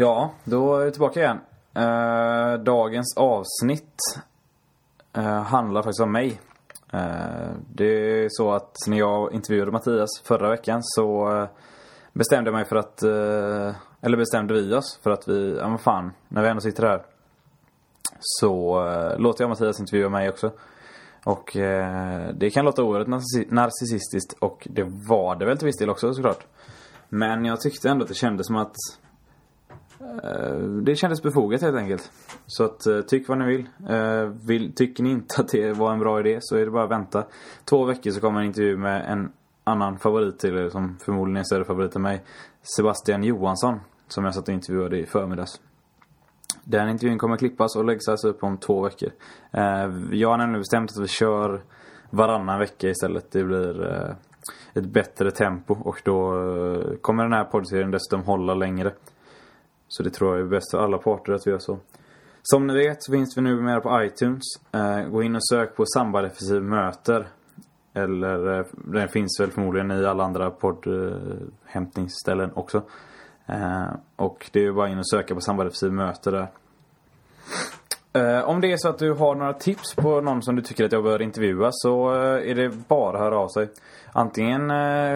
Ja, då är vi tillbaka igen. Eh, dagens avsnitt eh, handlar faktiskt om mig. Eh, det är så att när jag intervjuade Mattias förra veckan så eh, bestämde jag mig för att, eh, eller bestämde vi oss för att vi, ja men fan, när vi ändå sitter här så eh, låter jag Mattias intervjua mig också. Och eh, det kan låta oerhört narcissistiskt och det var det väl till viss del också såklart. Men jag tyckte ändå att det kändes som att Eh, det kändes befogat helt enkelt. Så att eh, tyck vad ni vill. Eh, vill. Tycker ni inte att det var en bra idé så är det bara att vänta. Två veckor så kommer en intervju med en annan favorit till er som förmodligen är en större favorit än mig. Sebastian Johansson. Som jag satt och intervjuade i förmiddags. Den intervjun kommer klippas och läggas alltså upp om två veckor. Jag har nämligen bestämt att vi kör varannan vecka istället. Det blir ett bättre tempo och då kommer den här poddserien dessutom hålla längre. Så det tror jag är bäst för alla parter att vi gör så. Som ni vet så finns vi numera på iTunes. Eh, gå in och sök på Samba Defensiv möter. Eller eh, den finns väl förmodligen i alla andra poddhämtningsställen också. Eh, och det är ju bara in och söka på Samba Defensiv möter där. Om det är så att du har några tips på någon som du tycker att jag bör intervjua så är det bara att höra av sig. Antingen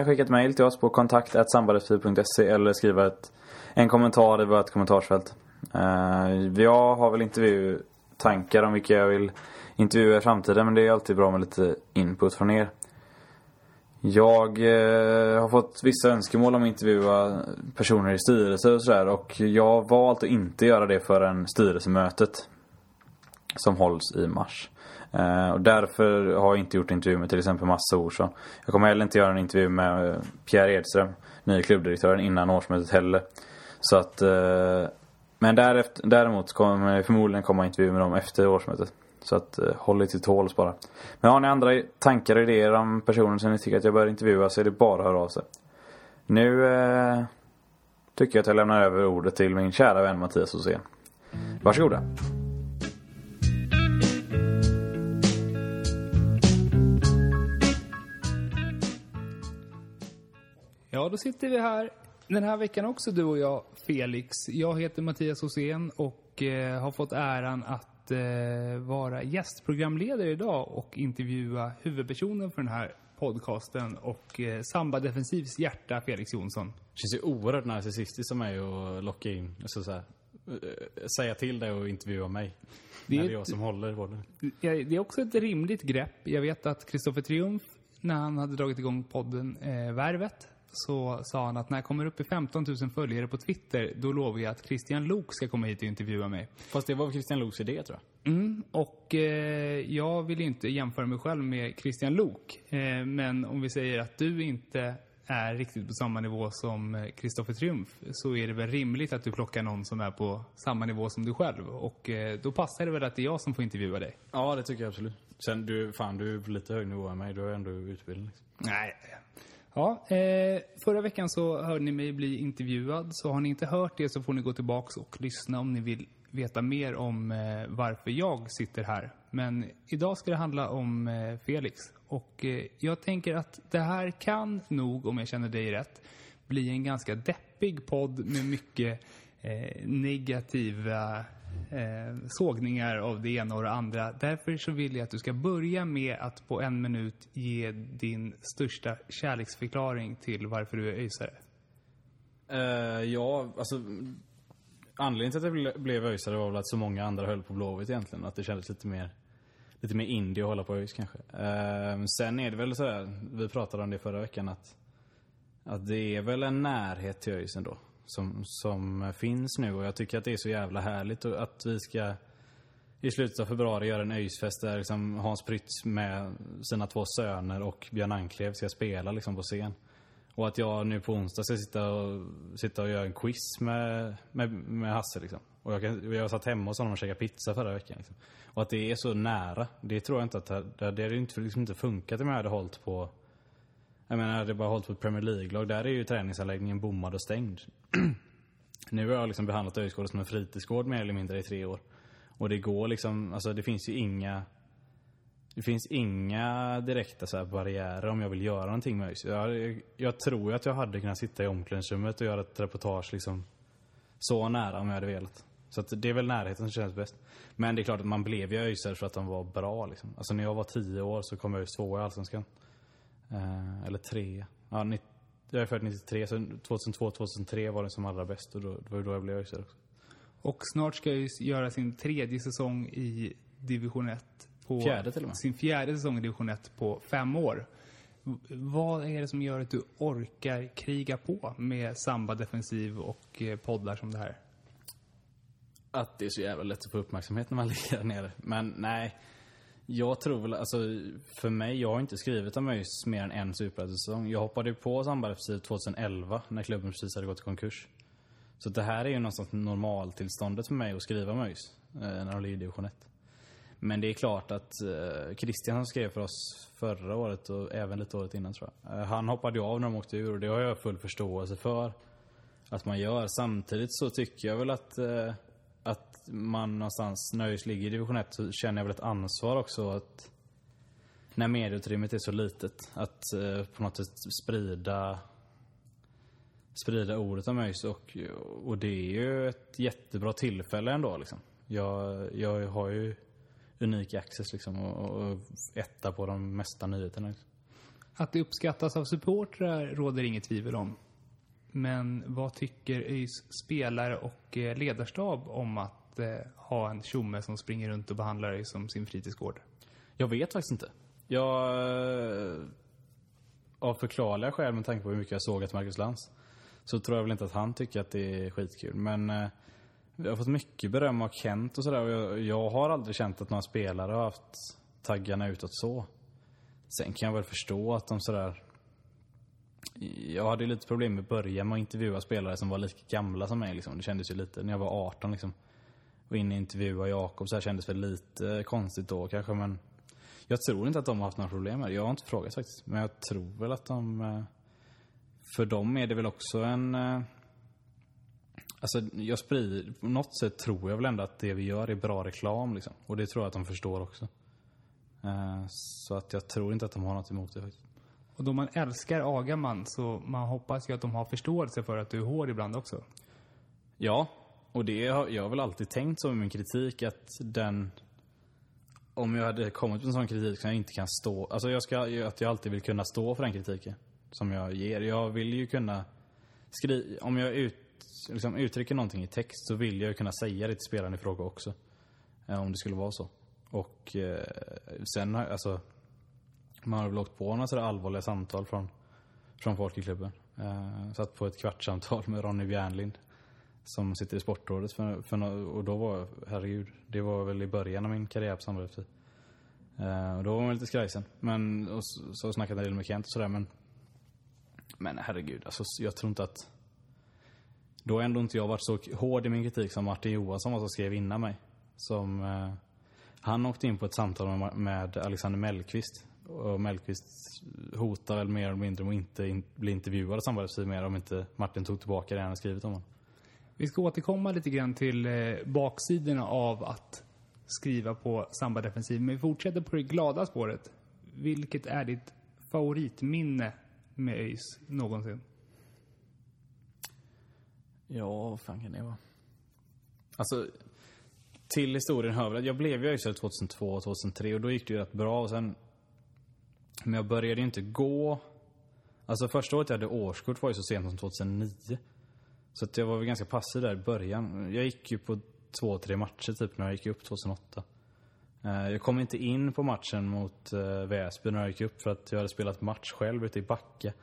skicka ett mail till oss på kontakt.sambadefensiv.se eller skriva ett, en kommentar i vårt kommentarsfält. Eh, jag har väl intervjutankar om vilka jag vill intervjua i framtiden men det är alltid bra med lite input från er. Jag eh, har fått vissa önskemål om att intervjua personer i styrelser och sådär och jag har valt alltså att inte göra det förrän styrelsemötet som hålls i mars. Eh, och därför har jag inte gjort intervju med till exempel Massa Orsson. Jag kommer heller inte göra en intervju med Pierre Edström, nya klubbdirektören, innan årsmötet heller. Så att, eh, men därefter, däremot kommer jag förmodligen komma intervju med dem efter årsmötet. Så att eh, håll er till tåls bara. Men har ni andra tankar och idéer om personer som ni tycker att jag bör intervjua så är det bara att höra av sig. Nu eh, tycker jag att jag lämnar över ordet till min kära vän Mattias Rosén. Varsågoda. Ja, då sitter vi här den här veckan också, du och jag, Felix. Jag heter Mattias Hosén och eh, har fått äran att eh, vara gästprogramledare idag och intervjua huvudpersonen för den här podcasten och eh, Samba Defensivs hjärta, Felix Jonsson. Det känns ju oerhört narcissistiskt som mig att locka in, alltså så här, eh, säga till dig och intervjua mig. Det är är, det är jag som håller. Ja, Det är också ett rimligt grepp. Jag vet att Kristoffer Triumf, när han hade dragit igång podden eh, Värvet, så sa han att när jag kommer upp i 15 000 följare på Twitter, då lovar jag att Christian Lok ska komma hit och intervjua mig. Fast det var Christian Loks idé tror jag. Mm, och eh, jag vill inte jämföra mig själv med Christian Lok. Eh, men om vi säger att du inte är riktigt på samma nivå som eh, Kristoffer Triumf så är det väl rimligt att du plockar någon som är på samma nivå som du själv. Och eh, då passar det väl att det är jag som får intervjua dig. Ja, det tycker jag absolut. Sen du, fan du är på lite högre nivå än mig. Du har ändå utbildning. Liksom. Nej. Ja, eh, förra veckan så hörde ni mig bli intervjuad. Så har ni inte hört det så får ni gå tillbaks och lyssna om ni vill veta mer om eh, varför jag sitter här. Men idag ska det handla om eh, Felix. Och eh, jag tänker att det här kan nog, om jag känner dig rätt, bli en ganska deppig podd med mycket eh, negativa eh, sågningar av det ena och det andra. Därför så vill jag att du ska börja med att på en minut ge din största kärleksförklaring till varför du är öjsare. Uh, ja, alltså anledningen till att jag blev öjsare var väl att så många andra höll på Blåvitt egentligen. Att det kändes lite mer lite mer indie att hålla på ÖIS kanske. Uh, sen är det väl så här, vi pratade om det förra veckan att att det är väl en närhet till ÖIS ändå. Som, som finns nu och jag tycker att det är så jävla härligt att vi ska i slutet av februari göra en ÖIS-fest där liksom Hans Prytz med sina två söner och Björn Anklev ska spela liksom på scen. Och att jag nu på onsdag ska sitta och, sitta och göra en quiz med, med, med Hasse liksom. Och jag, kan, jag satt hemma hos honom och käkade pizza förra veckan. Liksom. Och att det är så nära. Det tror jag inte att det, det hade inte, liksom inte funkat om jag hade hållit på jag menar, jag bara hållit på ett Premier League-lag. Där är ju träningsanläggningen bommad och stängd. nu har jag liksom behandlat Öjsgården som en fritidsgård mer eller mindre i tre år. Och det går liksom, alltså det finns ju inga det finns inga direkta så här barriärer om jag vill göra någonting med ÖIS. Jag, jag tror ju att jag hade kunnat sitta i omklädningsrummet och göra ett reportage liksom så nära om jag hade velat. Så att det är väl närheten som känns bäst. Men det är klart att man blev ju ÖISare för att de var bra liksom. Alltså när jag var tio år så kom ÖIS tvåa i Allsvenskan. Eh, eller tre. Ja, ni, jag är född 93, så 2002-2003 var det som allra bäst och då, det var då jag blev ÖISare också. Och snart ska ju göra sin tredje säsong i division 1. På Fjärde till och med. Sin fjärde säsong i division 1 på fem år. Vad är det som gör att du orkar kriga på med samba defensiv och eh, poddar som det här? Att det är så jävla lätt att få uppmärksamhet när man ligger där nere. Men nej. Jag tror väl, alltså för mig, jag har inte skrivit om ÖIS mer än en superettan-säsong. Jag hoppade ju på Samba FC 2011 när klubben precis hade gått i konkurs. Så det här är ju någonstans normaltillståndet för mig att skriva om ÖIS eh, när de ligger i division 1. Men det är klart att eh, Christian som skrev för oss förra året och även lite året innan tror jag. Eh, han hoppade ju av när de åkte ur och det har jag full förståelse för. Att man gör. Samtidigt så tycker jag väl att, eh, att man någonstans, när ÖIS ligger i division 1 så känner jag väl ett ansvar också att när medieutrymmet är så litet, att eh, på något sätt sprida sprida ordet om ÖIS och, och det är ju ett jättebra tillfälle ändå liksom. Jag, jag har ju unik access liksom och, och etta på de mesta nyheterna. Liksom. Att det uppskattas av supportrar råder inget tvivel om. Men vad tycker ÖIS spelare och eh, ledarstab om att eh, ha en tjomme som springer runt och behandlar ÖIS som sin fritidsgård? Jag vet faktiskt inte. Jag... Eh, av förklarliga skäl med tanke på hur mycket jag såg att Marcus Lantz så tror jag väl inte att han tycker att det är skitkul. Men eh, jag har fått mycket beröm av Kent och sådär jag, jag har aldrig känt att några spelare har haft taggarna utåt så. Sen kan jag väl förstå att de sådär... Jag hade lite problem i början med att intervjua spelare som var lika gamla som mig liksom. Det kändes ju lite, när jag var 18 liksom. Och in och intervjua Jakob så här kändes väl lite konstigt då kanske men... Jag tror inte att de har haft några problem med det. Jag har inte frågat faktiskt. Men jag tror väl att de... Eh, för dem är det väl också en... Eh, alltså jag sprider... På något sätt tror jag väl ändå att det vi gör är bra reklam liksom. Och det tror jag att de förstår också. Eh, så att jag tror inte att de har något emot det faktiskt. Och då man älskar Agaman så man hoppas ju att de har förståelse för att du är hård ibland också. Ja, och det har jag har väl alltid tänkt så med min kritik att den... Om jag hade kommit med en sån kritik som jag inte kan stå... Alltså jag ska, att jag alltid vill kunna stå för den kritiken som jag ger. Jag vill ju kunna skriva... Om jag ut, liksom uttrycker någonting i text så vill jag ju kunna säga det till spelaren i fråga också. Eh, om det skulle vara så. Och eh, sen har alltså... Typ, man har väl åkt på några sådär allvarliga samtal från, från folk i klubben. Eh, satt på ett kvartssamtal med Ronny Bjärnlind som sitter i Sportrådet för, för, och då var, herregud, det var väl i början av min karriär på Sandberg Eh, och då var man lite skrajsen. Men, och så, så snackade jag en del med Kent och sådär men Men herregud, alltså jag tror inte att Då har ändå inte jag varit så hård i min kritik som Martin Johansson var som skrev innan mig. Som eh, Han åkte in på ett samtal med, med Alexander Mellqvist. Och Mellqvist hotar väl mer eller mindre om att inte in, bli intervjuad av Sandberg mer om inte Martin tog tillbaka det han skrivit om honom. Vi ska återkomma lite grann till eh, baksidorna av att skriva på samba defensiv. Men vi fortsätter på det glada spåret. Vilket är ditt favoritminne med ÖIS någonsin? Ja, vad fan kan det vara? Alltså, till historien hör väl att jag blev ju ÖISare 2002 och 2003 och då gick det ju rätt bra och sen... Men jag började ju inte gå... Alltså första året jag hade årskort var ju så sent som 2009. Så att jag var väl ganska passiv där i början. Jag gick ju på två, tre matcher typ när jag gick upp 2008. Eh, jag kom inte in på matchen mot eh, Väsby när jag gick upp för att jag hade spelat match själv ute i Backa.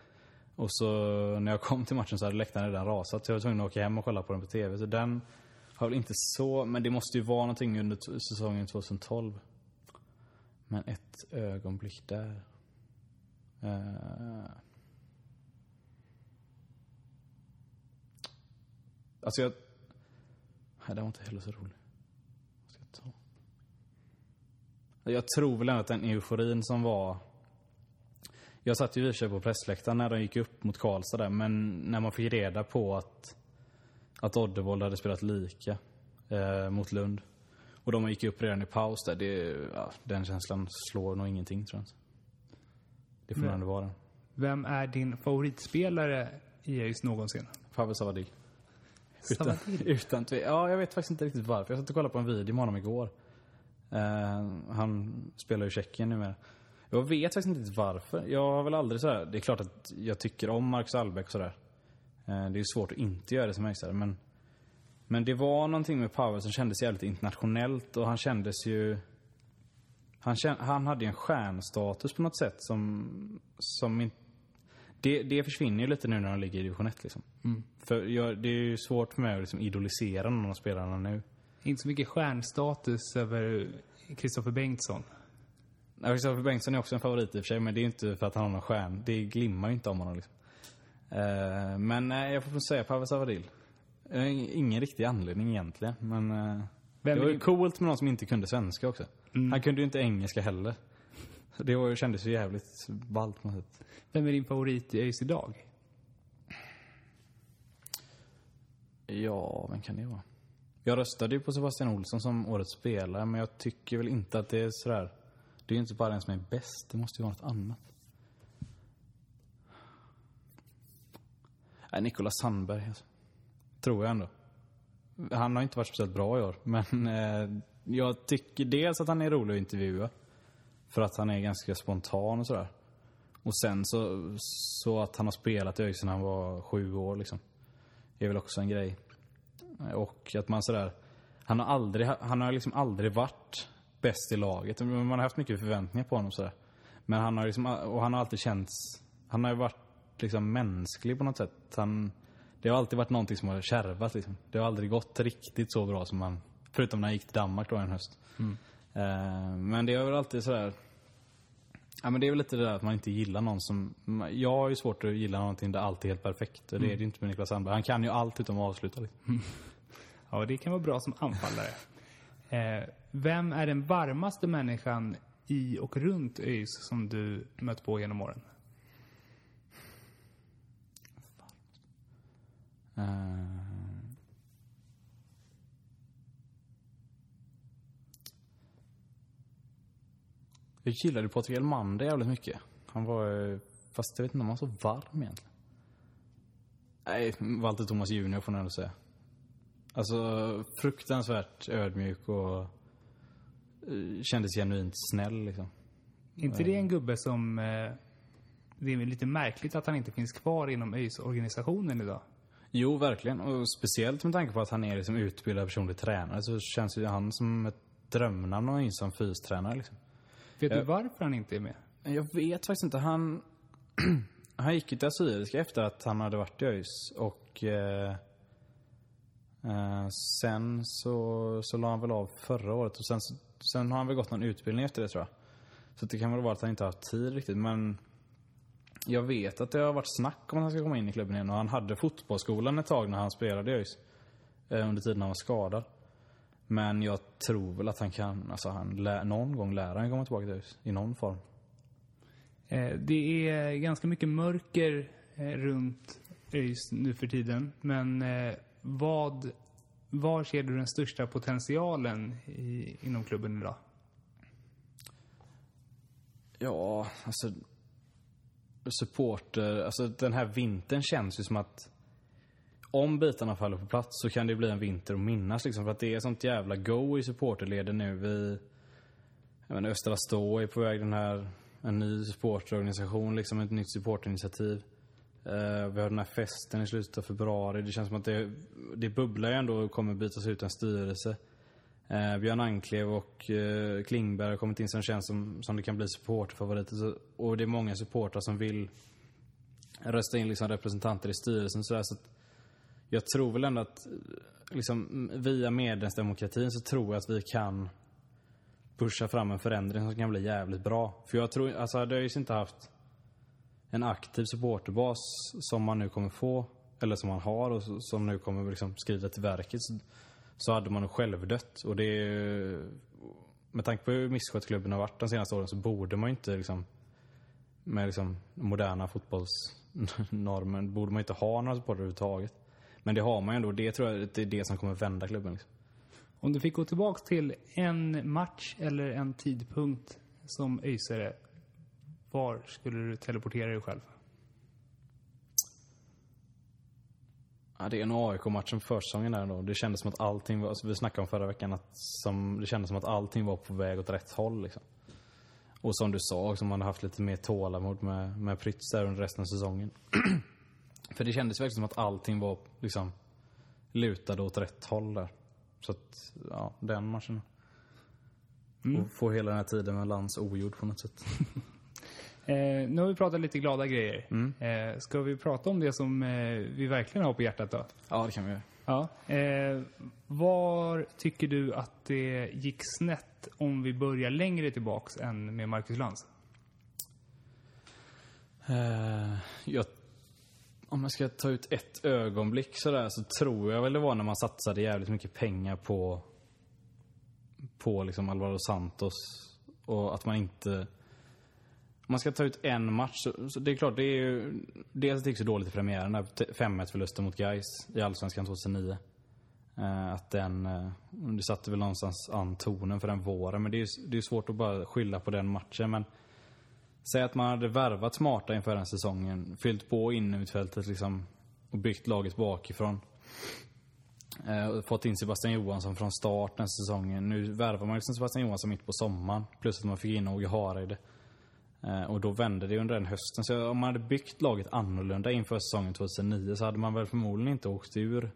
Och så när jag kom till matchen så hade läktaren redan rasat så jag var tvungen att åka hem och kolla på den på TV. Så den har väl inte så, men det måste ju vara någonting under säsongen 2012. Men ett ögonblick där. Eh. Alltså jag... Nej, den var inte heller så rolig. Vad ska jag ta? Jag tror väl ändå att den euforin som var... Jag satt ju i och för sig på pressläktaren när de gick upp mot Karlstad där, men när man fick reda på att, att Oddevold hade spelat lika eh, mot Lund. Och de gick upp redan i paus där. Det, ja, den känslan slår nog ingenting tror jag. Det får ändå vara. Vem är din favoritspelare i ÖIS någonsin? Pavel. Utan, Savadil. utan tve- Ja, jag vet faktiskt inte riktigt varför. Jag satt och kollade på en video med honom igår. Eh, han spelar ju Tjeckien numera. Jag vet faktiskt inte riktigt varför. Jag har väl aldrig sådär, det är klart att jag tycker om Marcus Albeck och sådär. Eh, det är ju svårt att inte göra det som Eriksen, men men det var någonting med Power som kändes jävligt internationellt och han kändes ju... Han, han hade en stjärnstatus på något sätt som... som in, det, det försvinner ju lite nu när han ligger i division 1 liksom. För jag, det är ju svårt för mig att liksom idolisera någon av spelarna nu. Inte så mycket stjärnstatus över Kristoffer Bengtsson. Kristoffer Bengtsson är också en favorit i och för sig, men det är inte för att han har någon stjärn. Det glimmar ju inte om honom liksom. Eh, men nej, jag får nog säga Pavel Savadil. Eh, Ingen riktig anledning egentligen, men... Vem det var ju coolt med någon som inte kunde svenska också. Han kunde ju inte engelska heller. Det var, kändes ju jävligt ballt på något. Vem är din favorit i ÖIS idag? Ja, vem kan det vara? Jag röstade ju på Sebastian Olsson som årets spelare, men jag tycker väl inte att det är sådär... Det är ju inte bara den som är bäst, det måste ju vara något annat. Nej, Nicolas Sandberg alltså. Tror jag ändå. Han har inte varit speciellt bra i år, men eh, jag tycker dels att han är rolig att intervjua. För att han är ganska spontan och sådär. Och sen så, så att han har spelat i ÖIS sedan han var sju år liksom. Det är väl också en grej. Och att man sådär... Han har aldrig, han har liksom aldrig varit bäst i laget. Man har haft mycket förväntningar på honom sådär. Men han har liksom, och han har alltid känts... Han har ju varit liksom mänsklig på något sätt. Han, det har alltid varit någonting som har kärvat liksom. Det har aldrig gått riktigt så bra som man... Förutom när han gick till Danmark då en höst. Eh, men det är väl alltid sådär... Ja men det är väl lite det där att man inte gillar någon som... Jag har ju svårt att gilla någonting där allt är helt perfekt. Och det är det ju inte med Niklas Sandberg. Han kan ju allt utom att avsluta liksom. Ja, det kan vara bra som anfallare. Eh, vem är den varmaste människan i och runt ÖIS som du mött på genom åren? Eh. Jag gillade Patrik Elmander jävligt mycket. Han var... eh, Fast jag vet inte om han var så varm egentligen. Nej, Walter Thomas Junior får man ändå säga. Alltså, fruktansvärt ödmjuk och... eh, Kändes genuint snäll liksom. Inte det en gubbe som... Eh, det är väl lite märkligt att han inte finns kvar inom ÖIS-organisationen idag. Jo, verkligen. Och speciellt med tanke på att han är liksom utbildad personlig tränare så känns ju han som ett drömnamn att ha in som fystränare liksom. Vet Ja. du varför han inte är med? Jag vet faktiskt inte. Han, han gick ju till Assyriska efter att han hade varit i ÖIS och eh, eh, sen så, så la han väl av förra året och sen, sen har han väl gått någon utbildning efter det tror jag. Så det kan väl vara att han inte har haft tid riktigt men jag vet att det har varit snack om att han ska komma in i klubben igen och han hade fotbollsskolan ett tag när han spelade i ÖIS. Eh, under tiden han var skadad. Men jag tror väl att han kan, alltså han lär, någon gång lär han komma tillbaka till ÖIS i någon form. Eh, det är ganska mycket mörker eh, runt ÖIS nu för tiden. Men eh, vad, var ser du den största potentialen i, inom klubben idag? Ja, alltså... Supporter, alltså den här vintern känns ju som att om bitarna faller på plats så kan det bli en vinter att minnas liksom. För att det är sånt jävla go i supporterleden nu. Vi, jag menar, Östra Stå är på väg den här, en ny supporterorganisation liksom, ett nytt supporterinitiativ. Uh, eh, vi har den här festen i slutet av februari. Det känns som att det, det bubblar ju ändå och kommer bytas ut en styrelse. Uh, Björn Anklev och uh, Klingberg har kommit in som känns som, som det kan bli supporterfavoriter. Så, och det är många supportrar som vill rösta in liksom representanter i styrelsen. Så, där, så att jag tror väl ändå att liksom, via medlemsdemokratin så tror jag att vi kan pusha fram en förändring som kan bli jävligt bra. För jag tror, alltså hade ju inte haft en aktiv supporterbas som man nu kommer få, eller som man har och som nu kommer liksom skrida till verket så, så hade man nog. Och det är, med tanke på hur misskött klubben har varit de senaste åren så borde man ju inte liksom med liksom moderna fotbollsnormen borde man inte ha några supportrar överhuvudtaget. Men det har man ju ändå det tror jag det är det som kommer vända klubben. Liksom. Om du fick gå tillbaks till en match eller en tidpunkt som ÖISare, var skulle du teleportera dig själv? Ja, det är en AIK-matchen försäsongen där då. Det kändes som att allting var, alltså vi snackade om förra veckan att som, det kändes som att allting var på väg åt rätt håll liksom. Och som du sa också, man hade haft lite mer tålamod med, med Prytz där under resten av säsongen. För det kändes verkligen som att allting var liksom lutade åt rätt håll där. Så att, ja, den matchen. Och få hela den här tiden med lands ogjord på något sätt. Eh, nu har vi pratat lite glada grejer. Eh, ska vi prata om det som eh, vi verkligen har på hjärtat då? Ja, det kan vi göra. Ja. Eh, var tycker du att det gick snett om vi börjar längre tillbaks än med Marcus Lantz? Eh, jag, om jag ska ta ut ett ögonblick sådär så tror jag väl det var när man satsade jävligt mycket pengar på på liksom Alvaro Santos och att man inte om man ska ta ut en match så, så det är klart det är ju dels det gick så dåligt i premiären där 5-1 förlusten mot Gais i Allsvenskan 2009. Eh, att den, eh, det satte väl någonstans an tonen för den våren men det är ju det är svårt att bara skylla på den matchen men Säg att man hade värvat smarta inför den säsongen, fyllt på innerutfältet liksom och byggt laget bakifrån. Eh, fått in Sebastian Johansson från start den säsongen. Nu värvar man liksom Sebastian Johansson mitt på sommaren. Plus att man fick in Åge Hareide. Eh, och då vände det under den hösten. Så om man hade byggt laget annorlunda inför säsongen 2009 så hade man väl förmodligen inte åkt ur.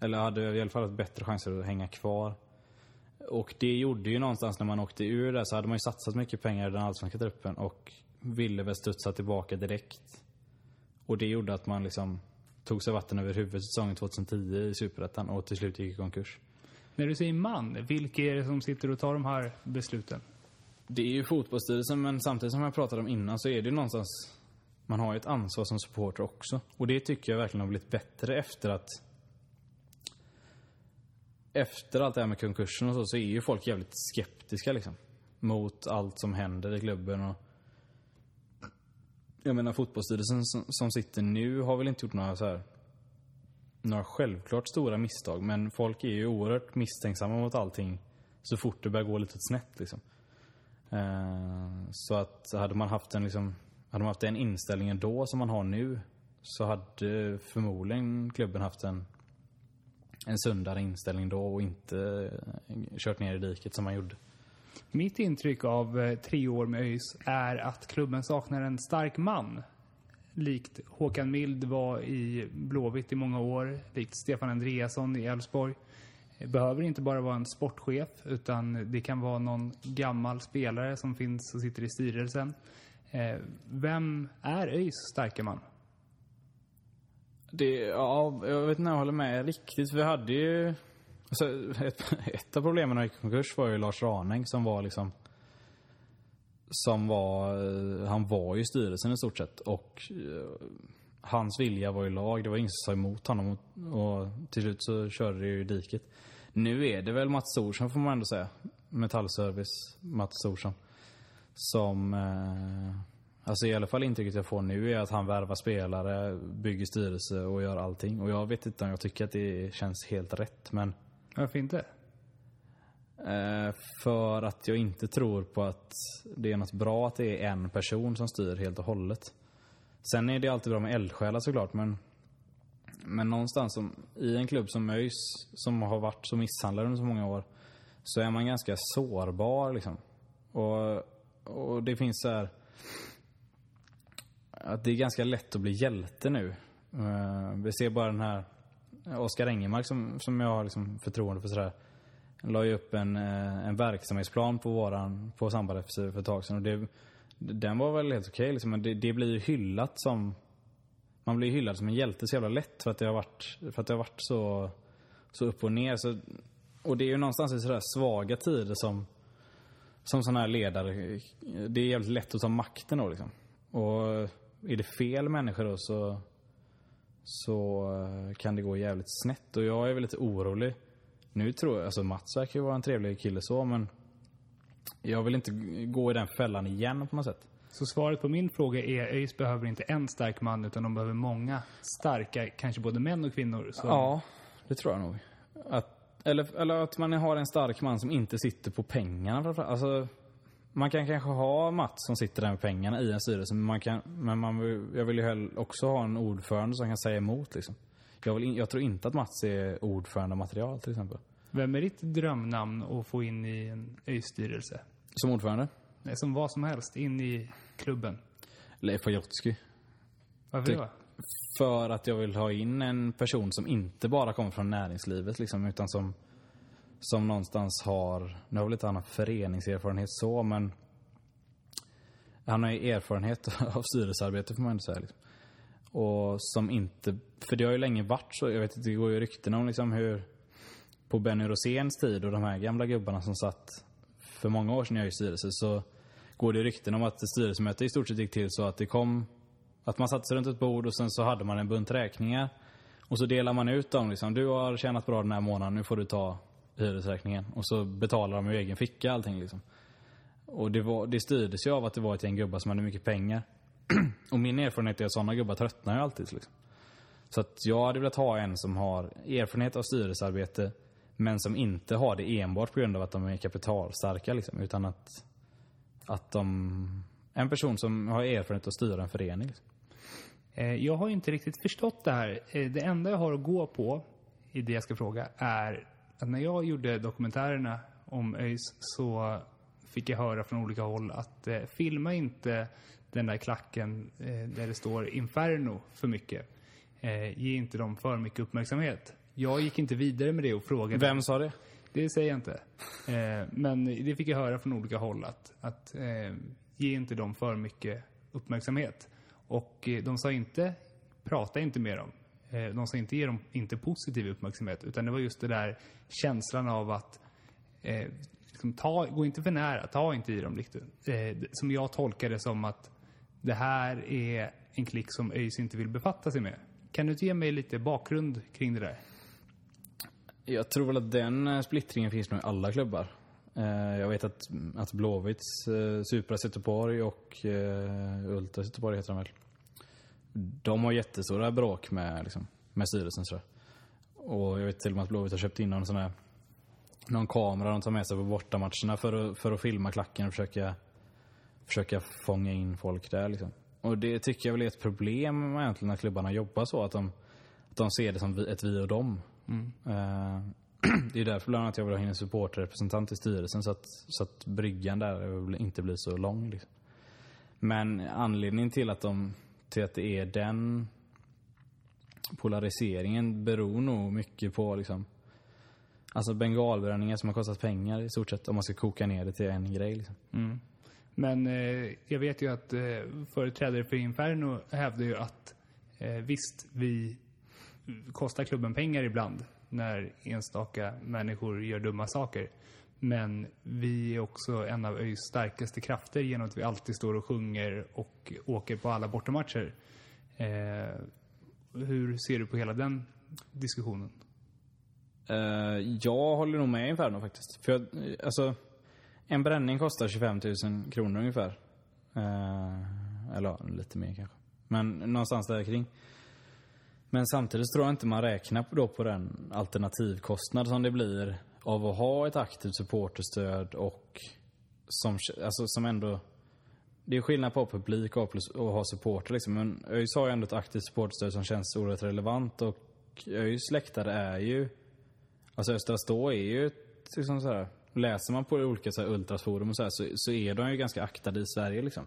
Eller hade i alla fall haft bättre chanser att hänga kvar. Och det gjorde ju någonstans när man åkte ur där så hade man ju satsat mycket pengar i den allsvenska truppen och ville väl studsa tillbaka direkt. Och det gjorde att man liksom tog sig vatten över huvudet säsongen 2010 i Superettan och till slut gick i konkurs. När du säger man, vilka är det som sitter och tar de här besluten? Det är ju fotbollsstyrelsen men samtidigt som jag pratade om innan så är det ju någonstans man har ju ett ansvar som supporter också. Och det tycker jag verkligen har blivit bättre efter att efter allt det här med konkursen och så, så är ju folk jävligt skeptiska liksom. Mot allt som händer i klubben och... Jag menar fotbollsstyrelsen som, som sitter nu har väl inte gjort några så här några självklart stora misstag, men folk är ju oerhört misstänksamma mot allting så fort det börjar gå lite snett liksom. Eh, så att hade man haft en liksom, hade man haft den inställningen då som man har nu så hade förmodligen klubben haft en en sundare inställning då och inte eh, kört ner i diket som man gjorde. Mitt intryck av eh, tre år med ÖIS är att klubben saknar en stark man. Likt Håkan Mild var i Blåvitt i många år, likt Stefan Andreasson i Elfsborg. Behöver inte bara vara en sportchef utan det kan vara någon gammal spelare som finns och sitter i styrelsen. Eh, vem är ÖIS starka man? Det, ja, jag vet inte om jag håller med riktigt. Vi hade ju... Alltså, ett, ett av problemen när jag gick i konkurs var ju Lars Ranäng som var liksom... Som var... Eh, han var ju i styrelsen i stort sett och eh, hans vilja var ju lag. Det var ingen som sa emot honom och, och till slut så körde det ju i diket. Nu är det väl Mats Thorsson får man ändå säga. Metallservice, Mats Thorsson. Som... Eh, Alltså i alla fall intrycket jag får nu är att han värvar spelare, bygger styrelse och gör allting. Och jag vet inte om jag tycker att det känns helt rätt men... Varför inte? Eh, för att jag inte tror på att det är något bra att det är en person som styr helt och hållet. Sen är det alltid bra med eldsjälar såklart men... Men någonstans som, i en klubb som ÖIS, som har varit så misshandlad under så många år, så är man ganska sårbar liksom. Och, och det finns så här att det är ganska lätt att bli hjälte nu. Uh, vi ser bara den här Oskar Engemark som, som jag har liksom förtroende för sådär. La ju upp en, uh, en verksamhetsplan på våran, på Sambal FC för ett tag sedan och det, den var väl helt okej okay, liksom, men det, det blir ju hyllat som man blir hyllad som en hjälte så jävla lätt för att det har varit, för att det har varit så, så upp och ner. Så, och det är ju någonstans i sådär svaga tider som som sådana här ledare, det är jävligt lätt att ta makten då liksom. Och är det fel människor då så, så eh, kan det gå jävligt snett. Och jag är väl lite orolig. Nu tror jag, alltså Mats verkar ju vara en trevlig kille så men jag vill inte gå i den fällan igen på något sätt. Så svaret på min fråga är ÖIS behöver inte en stark man utan de behöver många starka, kanske både män och kvinnor. Så... Ja, det tror jag nog. Att, eller, eller att man har en stark man som inte sitter på pengarna. Alltså, man kan kanske ha Mats som sitter där med pengarna i en styrelse, men, man kan, men man, jag vill ju också ha en ordförande som kan säga emot. Liksom. Jag, vill in, jag tror inte att Mats är ordförandematerial till exempel. Vem är ditt drömnamn att få in i en ÖIS-styrelse? Som ordförande? Nej, Som vad som helst, in i klubben. Leif Pagrotsky. Varför det? För att jag vill ha in en person som inte bara kommer från näringslivet liksom, utan som, som någonstans har, nu har väl inte han föreningserfarenhet så, men han har ju erfarenhet av styrelsearbete får man ändå säga. Liksom. Och som inte, för det har ju länge varit så, jag vet inte, det går ju rykten om liksom hur på Benny Roséns tid och de här gamla gubbarna som satt för många år sedan i styrelse så går det rykten om att styrelsemöte i stort sett gick till så att det kom att man satte sig runt ett bord och sen så hade man en bunt räkningar. Och så delar man ut dem liksom. Du har tjänat bra den här månaden, nu får du ta hyresräkningen. Och så betalar de ur egen ficka allting liksom. Och det, var, det styrdes ju av att det var ett gäng gubbar som hade mycket pengar. och min erfarenhet är att sådana gubbar tröttnar ju alltid liksom. Så att jag hade velat ha en som har erfarenhet av styrelsearbete men som inte har det enbart på grund av att de är kapitalstarka liksom, utan att, att de... En person som har erfarenhet av att styra en förening. Liksom. Eh, jag har inte riktigt förstått det här. Eh, det enda jag har att gå på i det jag ska fråga är att när jag gjorde dokumentärerna om ÖIS så fick jag höra från olika håll att eh, filma inte den där klacken eh, där det står Inferno för mycket. Eh, ge inte dem för mycket uppmärksamhet. Jag gick inte vidare med det och frågade. Vem sa det? Det säger jag inte. Eh, men det fick jag höra från olika håll att, att eh, ge inte dem för mycket uppmärksamhet. Och eh, de sa inte, prata inte med dem. Eh, de sa inte ge dem inte positiv uppmärksamhet. Utan det var just det där känslan av att eh, liksom ta, gå inte för nära, ta inte i dem riktigt. Eh, som jag tolkade som att det här är en klick som ÖIS inte vill befatta sig med. Kan du inte ge mig lite bakgrund kring det där? Jag tror väl att den eh, splittringen finns nog i alla klubbar. Eh, jag vet att, att Blåvitts eh, Supras Göteborg och eh, Ultras Göteborg heter de väl. De har jättestora bråk med, liksom, med styrelsen jag. Och jag vet till och med att Blåvitt har köpt in någon sån här någon kamera de tar med sig på bortamatcherna för att, för att filma klacken och försöka, försöka fånga in folk där liksom. Och det tycker jag väl är ett problem egentligen när klubbarna jobbar så att de, att de ser det som ett vi och dem. Eh, det är därför bland annat jag vill ha in en supporterrepresentant i styrelsen så att, så att bryggan där inte blir så lång. Liksom. Men anledningen till att, de, till att det är den polariseringen beror nog mycket på liksom, alltså bengalbränningar som har kostat pengar i stort sett om man ska koka ner det till en grej. Liksom. Mm. Men eh, jag vet ju att eh, företrädare för Inferno hävdar ju att eh, visst, vi kostar klubben pengar ibland när enstaka människor gör dumma saker. Men vi är också en av ÖIS starkaste krafter genom att vi alltid står och sjunger och åker på alla bortamatcher. Eh, hur ser du på hela den diskussionen? Uh, jag håller nog med Inferno faktiskt. För jag, alltså, en bränning kostar 25 000 kronor ungefär. Uh, eller ja, lite mer kanske. Men någonstans där kring. Men samtidigt tror jag inte man räknar på, då på den alternativkostnad som det blir av att ha ett aktivt supporterstöd och som, alltså, som ändå... Det är skillnad på publik och plus- och ha supporter liksom. Men ÖIS har ju ändå ett aktivt supporterstöd som känns oerhört relevant och ÖIS läktare är ju... Alltså Östra Stå är ju liksom så här, Läser man på olika så här, ultrasforum och så, här, så, så är de ju ganska aktade i Sverige liksom.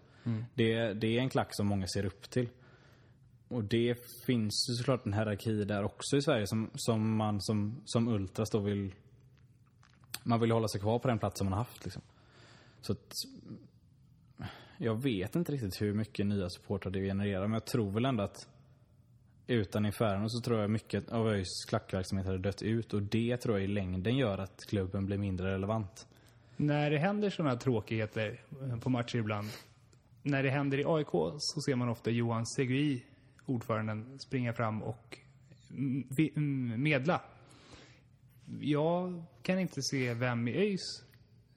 Det, det är en klack som många ser upp till. Och det finns ju såklart en hierarki där också i Sverige som, som man som, som ultras då vill... Man vill hålla sig kvar på den plats som man har haft liksom. Så att... Jag vet inte riktigt hur mycket nya supportrar det genererar, men jag tror väl ändå att utan Inferno så tror jag mycket av ÖIS klackverksamhet hade dött ut och det tror jag i längden gör att klubben blir mindre relevant. När det händer sådana här tråkigheter eh, på matcher ibland. När det händer i AIK så ser man ofta Johan Segui, ordföranden, springa fram och medla. Jag kan inte se vem i ÖIS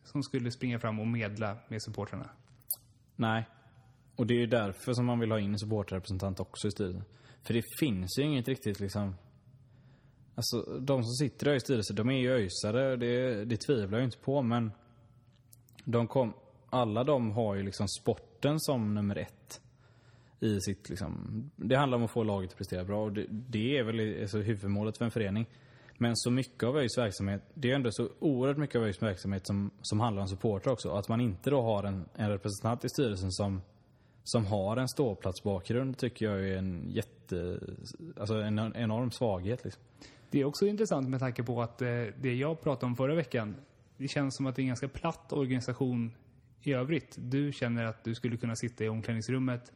som skulle springa fram och medla med supportrarna. Nej. Och det är ju därför som man vill ha in en supporterrepresentant också i styrelsen. För det finns ju inget riktigt liksom... Alltså de som sitter i ÖIS styrelse, de är ju öisare, det, det tvivlar jag inte på men... De kom, alla de har ju liksom sporten som nummer ett i sitt liksom, det handlar om att få laget att prestera bra och det, det är väl alltså, huvudmålet för en förening. Men så mycket av ÖIS verksamhet, det är ändå så oerhört mycket av ÖIS verksamhet som, som handlar om supportrar också. Att man inte då har en, en representant i styrelsen som, som har en ståplatsbakgrund tycker jag är en jätte, alltså en enorm svaghet liksom. Det är också intressant med tanke på att eh, det jag pratade om förra veckan, det känns som att det är en ganska platt organisation i övrigt. Du känner att du skulle kunna sitta i omklädningsrummet.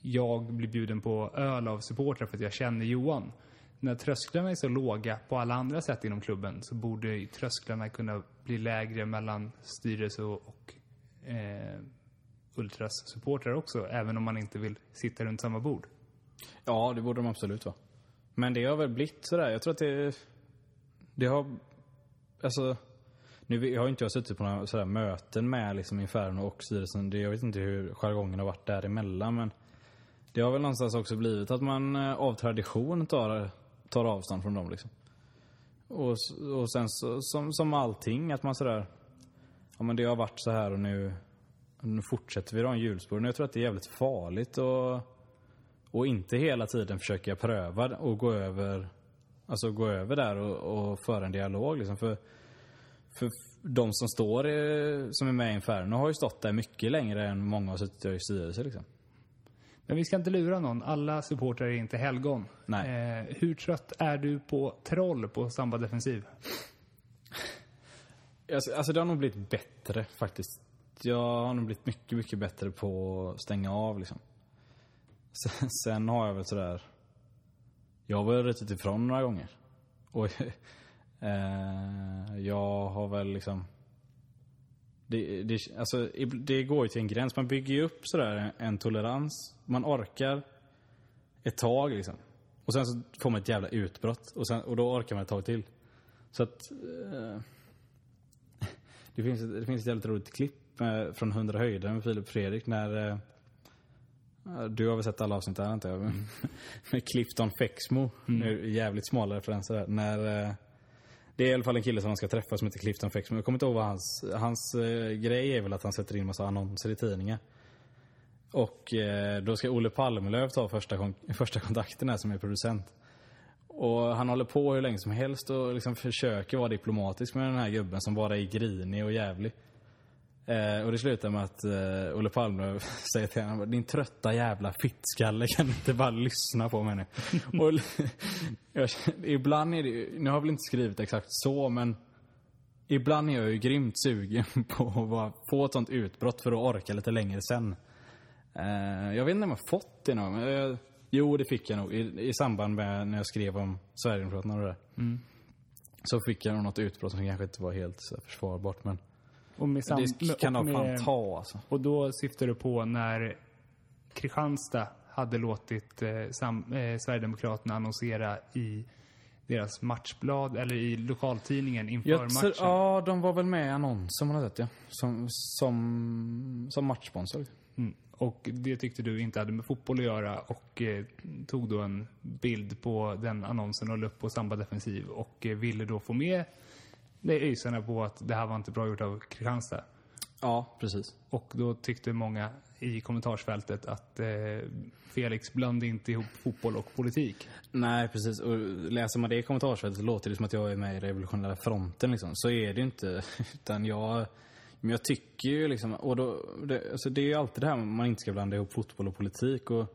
Jag blir bjuden på öl av supportrar för att jag känner Johan. När trösklarna är så låga på alla andra sätt inom klubben så borde trösklarna kunna bli lägre mellan styrelse och, och eh, Ultras supportrar också, även om man inte vill sitta runt samma bord. Ja, det borde de absolut vara. Men det har väl blivit sådär. Jag tror att det... Det har... Alltså... Nu har inte jag suttit på några sådär möten med liksom Inferno och styrelsen. Jag vet inte hur jargongen har varit däremellan men det har väl någonstans också blivit att man eh, av tradition tar, tar avstånd från dem liksom. Och, och sen så, som, som allting, att man sådär... Ja men det har varit så här och nu, nu fortsätter vi då en hjulspår. Jag tror att det är jävligt farligt och och inte hela tiden försöka pröva och gå över, alltså gå över där och, och föra en dialog liksom. För, för de som står, som är med i Inferno har ju stått där mycket längre än många har suttit i styrelse liksom. Men vi ska inte lura någon. Alla supportrar är inte helgon. Nej. Eh, hur trött är du på troll på Samba defensiv? Alltså, alltså det har nog blivit bättre faktiskt. Jag har nog blivit mycket, mycket bättre på att stänga av liksom. Sen, sen har jag väl sådär... Jag har väl rutit ifrån några gånger. Och eh, jag har väl liksom... Det, det, alltså, det går ju till en gräns. Man bygger ju upp sådär en tolerans. Man orkar ett tag liksom. Och sen så får man ett jävla utbrott. Och, sen, och då orkar man ett tag till. Så att... Eh, det, finns, det finns ett jävligt roligt klipp med, från 100 höjder med Filip Fredrik när eh, du har väl sett alla avsnitt där antar jag? Med Clifton Fexmo. Mm. Jävligt smala referenser där. När, eh, det är i alla fall en kille som han ska träffa som heter Clifton Fexmo. Jag kommer inte ihåg vad hans, hans eh, grej är väl att han sätter in massa annonser i tidningar. Och eh, då ska Olle Palmelöv ta första, första kontakten här som är producent. Och han håller på hur länge som helst och liksom försöker vara diplomatisk med den här gubben som bara är grinig och jävlig. Eh, och det slutar med att eh, Olle Palme säger till honom Din trötta jävla fittskalle kan inte bara lyssna på mig nu. och, jag, ibland är det nu har jag väl inte skrivit exakt så men Ibland är jag ju grymt sugen på att bara få ett sånt utbrott för att orka lite längre sen. Eh, jag vet inte om jag fått det någon men jag, Jo, det fick jag nog i, i samband med när jag skrev om Sverigedemokraterna och det där. Mm. Så fick jag nog något utbrott som kanske inte var helt försvarbart men och med sam, det kan de fan ta alltså. Och då syftar du på när Kristianstad hade låtit eh, sam, eh, Sverigedemokraterna annonsera i deras matchblad eller i lokaltidningen inför jag matchen. Ja, de var väl med i annonsen man har sett ja. Som, som, som matchsponsor. Mm. Och det tyckte du inte hade med fotboll att göra och eh, tog då en bild på den annonsen och la upp på Samba Defensiv och eh, ville då få med ÖISarna på att det här var inte bra gjort av Kristianstad. Ja, precis. Och då tyckte många i kommentarsfältet att eh, Felix blandade inte ihop fotboll och politik. Nej, precis. Och läser man det i kommentarsfältet så låter det som att jag är med i revolutionära fronten liksom. Så är det ju inte. Utan jag... Men jag tycker ju liksom, och då, det, alltså det är ju alltid det här man inte ska blanda ihop fotboll och politik och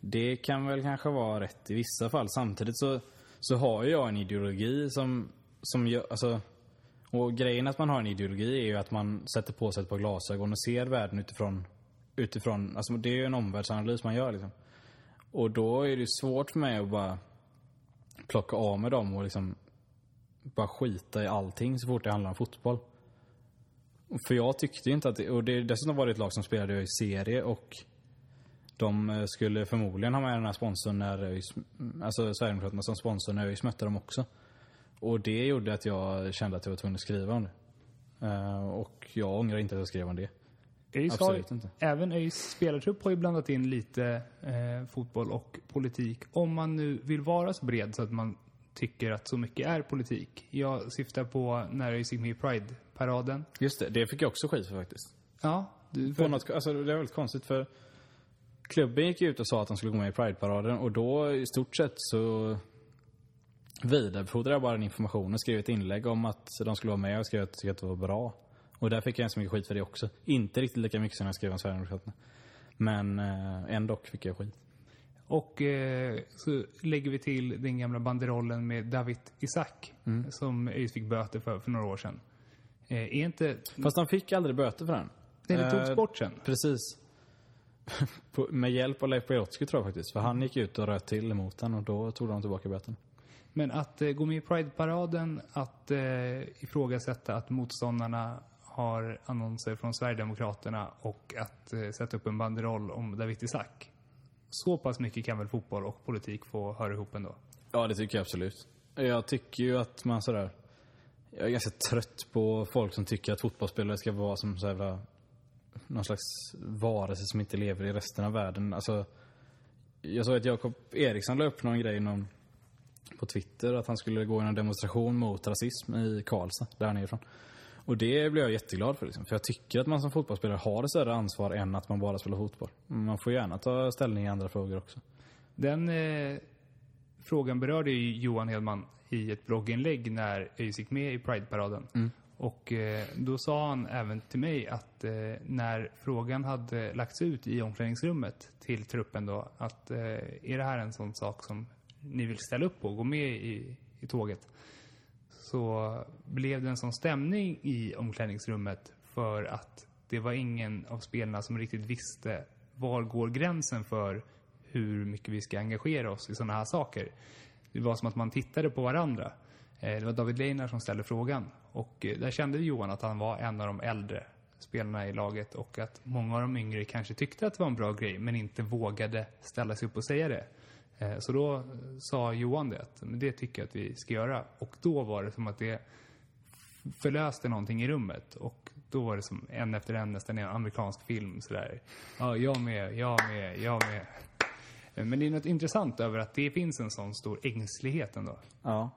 det kan väl kanske vara rätt i vissa fall. Samtidigt så, så har jag en ideologi som som gör, alltså, och grejen att man har en ideologi är ju att man sätter på sig ett par glasögon och ser världen utifrån, utifrån, alltså det är ju en omvärldsanalys man gör liksom. Och då är det svårt för mig att bara plocka av med dem och liksom bara skita i allting så fort det handlar om fotboll. För jag tyckte inte att det, och det dessutom var det ett lag som spelade i serie och de eh, skulle förmodligen ha med den här sponsorn när alltså Sverigedemokraterna som sponsor när ÖIS mötte dem också. Och det gjorde att jag kände att jag var tvungen att skriva om det. Uh, och jag ångrar inte att jag skrev om det. ÖIS Absolut har, inte. Även ÖIS spelartrupp har ju blandat in lite eh, fotboll och politik. Om man nu vill vara så bred så att man tycker att så mycket är politik. Jag syftar på när ÖIS gick med i Pride-paraden. Just det, det fick jag också skit för faktiskt. Ja. Du, för... något, alltså, det är väldigt konstigt för klubben gick ut och sa att de skulle gå med i Pride-paraden och då i stort sett så vidarebefordrade jag bara den informationen. Skrev ett inlägg om att de skulle vara med och skrev att jag tyckte att det var bra. Och där fick jag ganska mycket skit för det också. Inte riktigt lika mycket som jag skrev om Sverigedemokraterna. Men eh, ändå fick jag skit. Och eh, så lägger vi till den gamla banderollen med David Isak som ÖIS fick böter för för några år sedan. Eh, är inte... Fast de fick aldrig böter för den. Nej, det togs Eh, bort sen. Precis. Med hjälp av Leif Pagrotsky tror jag faktiskt. För han gick ut och röt till emot den och då tog de tillbaka böten. Men att eh, gå med i Pride-paraden, att eh, ifrågasätta att motståndarna har annonser från Sverigedemokraterna och att eh, sätta upp en banderoll om David Isaac. Så pass mycket kan väl fotboll och politik få höra ihop ändå? Ja, det tycker jag absolut. Jag tycker ju att man sådär... Jag är ganska trött på folk som tycker att fotbollsspelare ska vara som så jävla... Någon slags varelse som inte lever i resten av världen. Alltså... Jag såg att Jakob Eriksson la upp någon grej någon, på Twitter att han skulle gå i en demonstration mot rasism i Karlstad, där han är ifrån. Och det blev jag jätteglad för liksom. För jag tycker att man som fotbollsspelare har ett större ansvar än att man bara spelar fotboll. Man får gärna ta ställning i andra frågor också. Den eh, frågan berörde ju Johan Hedman i ett blogginlägg när ÖIS gick med i Pride-paraden. Och eh, då sa han även till mig att eh, när frågan hade lagts ut i omklädningsrummet till truppen då, att eh, är det här en sån sak som ni vill ställa upp på, gå med i, i tåget? Så blev det en sån stämning i omklädningsrummet för att det var ingen av spelarna som riktigt visste var går gränsen för hur mycket vi ska engagera oss i sådana här saker. Det var som att man tittade på varandra. Eh, det var David Leinar som ställde frågan och eh, där kände Johan att han var en av de äldre spelarna i laget och att många av de yngre kanske tyckte att det var en bra grej men inte vågade ställa sig upp och säga det. Eh, så då eh, sa Johan det, att "Men det tycker jag att vi ska göra. Och då var det som att det förlöste någonting i rummet. Och då var det som en efter en nästan en amerikansk film sådär. Ja, jag med, jag med, jag med. Eh, men det är något intressant över att det finns en sån stor ängslighet ändå. Ja.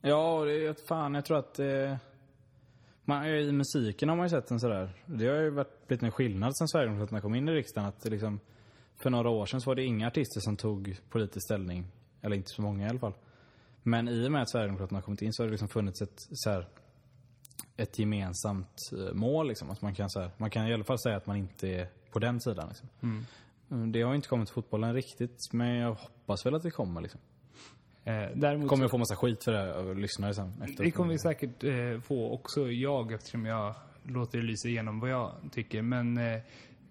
Ja, och det är fan, jag tror att eh, man, i musiken har man ju sett en sådär. Det har ju varit blivit en skillnad sen Sverigedemokraterna kom in i riksdagen. Att det liksom, för några år sedan så var det inga artister som tog politisk ställning. Eller inte så många i alla fall. Men i och med att Sverigedemokraterna har kommit in så har det liksom funnits ett, så här, ett gemensamt eh, mål. Liksom. Att man, kan, så här, man kan i alla fall säga att man inte är på den sidan. Liksom. Mm, Det har inte kommit till fotbollen riktigt, men jag hoppas väl att det kommer. Liksom. Eh, Däremot Kommer jag få massa skit för det av lyssnare sen. Efter Det kommer vi säkert eh, få också jag eftersom jag låter det lysa igenom vad jag tycker. Men eh,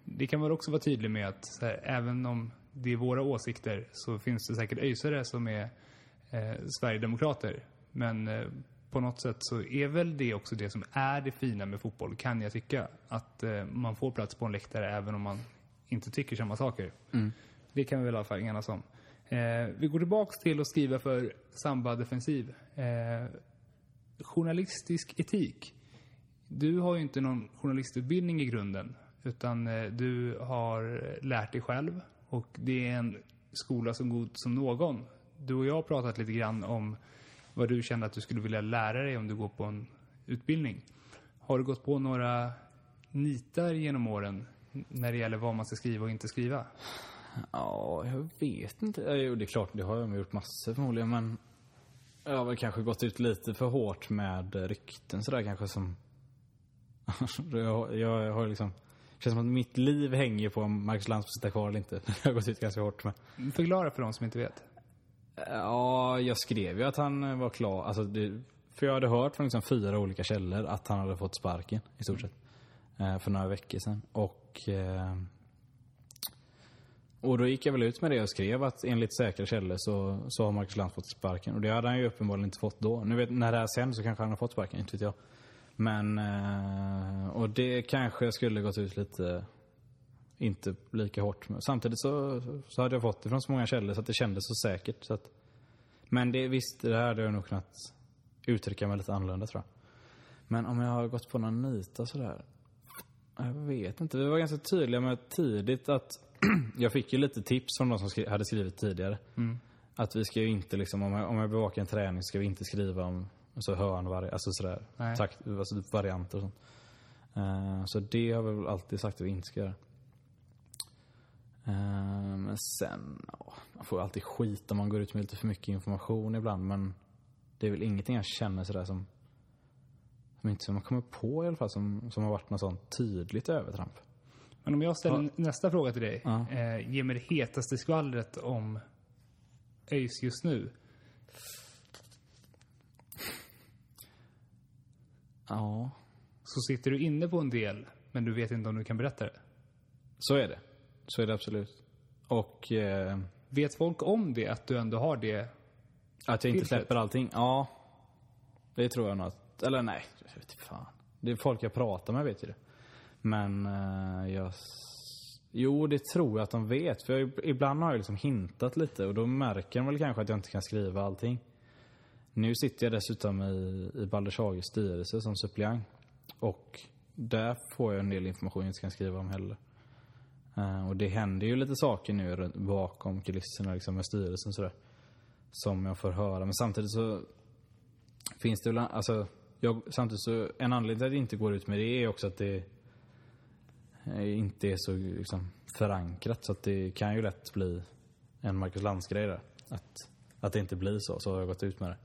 det kan väl också vara tydligt med att här, även om det är våra åsikter så finns det säkert öjsare som är eh, Sverigedemokrater. Men eh, på något sätt så är väl det också det som är det fina med fotboll, kan jag tycka. Att eh, man får plats på en läktare även om man inte tycker samma saker. Det kan vi väl i alla fall enas om. Eh, vi går tillbaks till att skriva för Samba Defensiv. Eh, journalistisk etik. Du har ju inte någon journalistutbildning i grunden. Utan eh, du har lärt dig själv. Och det är en skola så god som någon. Du och jag har pratat lite grann om vad du känner att du skulle vilja lära dig om du går på en utbildning. Har du gått på några nitar genom åren när det gäller vad man ska skriva och inte skriva? Ja, jag vet inte. Jo, det är klart, det har jag gjort massor förmodligen, men jag har väl kanske gått ut lite för hårt med rykten sådär kanske som... jag, jag har liksom... Känns som att mitt liv hänger på om Marcus Lantz får sitta kvar eller inte. Det har jag gått ut ganska hårt med. Förklara för de som inte vet. Ja, jag skrev ju att han var klar. Alltså det, för jag hade hört från liksom fyra olika källor att han hade fått sparken i stort sett. Eh, för några veckor sedan. Och, eh, och då gick jag väl ut med det och skrev att enligt säkra källor så, så har Marcus Lantz fått sparken. Och det hade han ju uppenbarligen inte fått då. Nu vet, när det här sen så kanske han har fått sparken, inte vet jag. Men, eh, och det kanske skulle gått ut lite inte lika hårt. Samtidigt så, så hade jag fått det från så många källor så att det kändes så säkert. Så att, men det, visst, det här hade jag nog kunnat uttrycka mig lite annorlunda tror jag. Men om jag har gått på någon nita sådär. Jag vet inte. Vi var ganska tydliga med tidigt att jag fick ju lite tips från de som skri- hade skrivit tidigare. Att vi ska ju inte liksom, om jag, om jag bevakar en träning ska vi inte skriva om alltså hörnvari, alltså sådär, takt, alltså varianter och sånt. Eh, så det har vi väl alltid sagt att vi inte ska göra. Eh, men sen, ja, man får ju alltid skit om man går ut med lite för mycket information ibland. Men det är väl ingenting jag känner sådär som, som inte som man kommer på i alla fall som, som har varit något sånt tydligt övertramp. Men om jag ställer nästa fråga till dig. Ja. Eh, ge mig det hetaste skvallret om ÖIS just nu. Ja, Så sitter du inne på en del, men du vet inte om du kan berätta det. så är det. Så är det absolut. Och eh, Vet folk om det, att du ändå har det? att jag inte släpper allting. Ja, det tror jag nog att, eller nej, jag vet fan. Det är folk jag pratar med vet ju det. Men eh, jag... Jo, det tror jag att de vet. För jag, ibland har jag liksom hintat lite och då märker de väl kanske att jag inte kan skriva allting. Nu sitter jag dessutom i, i Balders Hages styrelse som suppleant. Och där får jag en del information jag inte kan skriva om heller. Uh, och det händer ju lite saker nu bakom kulisserna liksom med styrelsen sådär. Som jag får höra. Men samtidigt så finns det väl, alltså, jag, samtidigt så, en anledning till att jag inte går ut med det är också att det eh, inte är så liksom, förankrat. Så att det kan ju lätt bli en Marcus Lantz-grej där. Att, att det inte blir så, så har jag gått ut med det.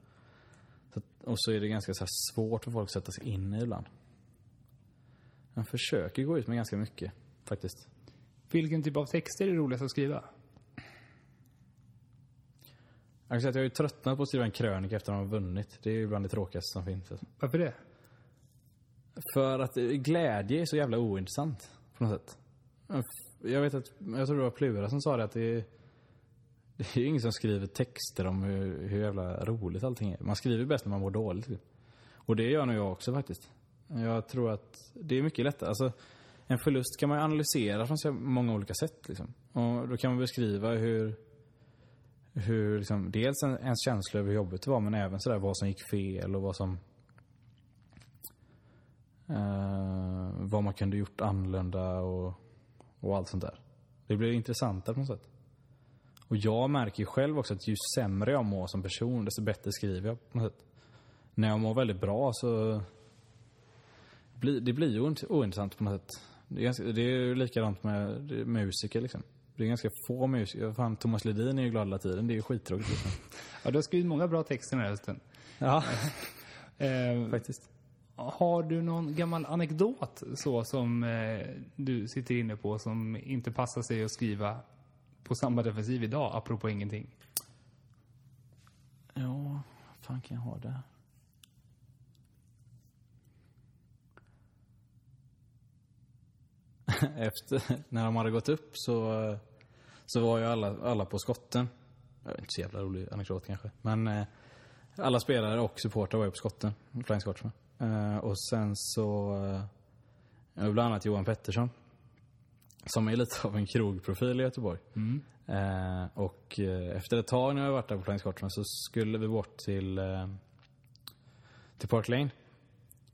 Så, och så är det ganska så svårt för folk att sätta sig in i ibland. Jag försöker gå ut med ganska mycket, faktiskt. Vilken typ av texter är roligast att skriva? Jag kan säga att jag ju tröttnat på att skriva en krönika efter att de har vunnit. Det är ju bland det tråkigaste som finns. Alltså. Varför det? För att eh, glädje är så jävla ointressant på något sätt. Jag vet att, jag tror det var Plura som sa det att det är, det är ju ingen som skriver texter om hur, hur jävla roligt allting är. Man skriver bäst när man mår dåligt. typ. Och det gör nog jag också faktiskt. Jag tror att det är mycket lättare. Alltså, en förlust kan man ju analysera från så många olika sätt. Liksom. Och då kan man beskriva hur, hur liksom, dels en, ens känsla över hur jobbigt det var men även sådär vad som gick fel och vad som Eh, vad man kunde gjort annorlunda och, och allt sånt där. Det blir intressantare på något sätt. Och jag märker ju själv också att ju sämre jag mår som person, desto bättre skriver jag på något sätt. När jag mår väldigt bra så det blir ju oint- ointressant på något sätt. Det är, ganska, det är likadant med musiker liksom. Det är ganska få musiker. Fan, Thomas Ledin är ju glad hela tiden. Det är ju skittråkigt liksom. Ja, du har skrivit många bra texter den här hösten. Ja, Eh, faktiskt. har du någon gammal anekdot så som eh, du sitter inne på som inte passar sig att skriva på samma defensiv idag, apropå ingenting? Ja, vad fan kan jag ha där? Efter, när de hade gått upp så, så var ju alla, alla på skotten. Jag vet inte så jävla rolig anekdot kanske. Men eh, alla spelare och supportrar var ju på skotten. Flying Scotsman. Eh, och sen så, eh, bland annat Johan Pettersson. Som är lite av en krogprofil i Göteborg. Eh, och eh, efter ett tag när jag varit där på Flying Scotsman så skulle vi bort till, eh, till Park Lane.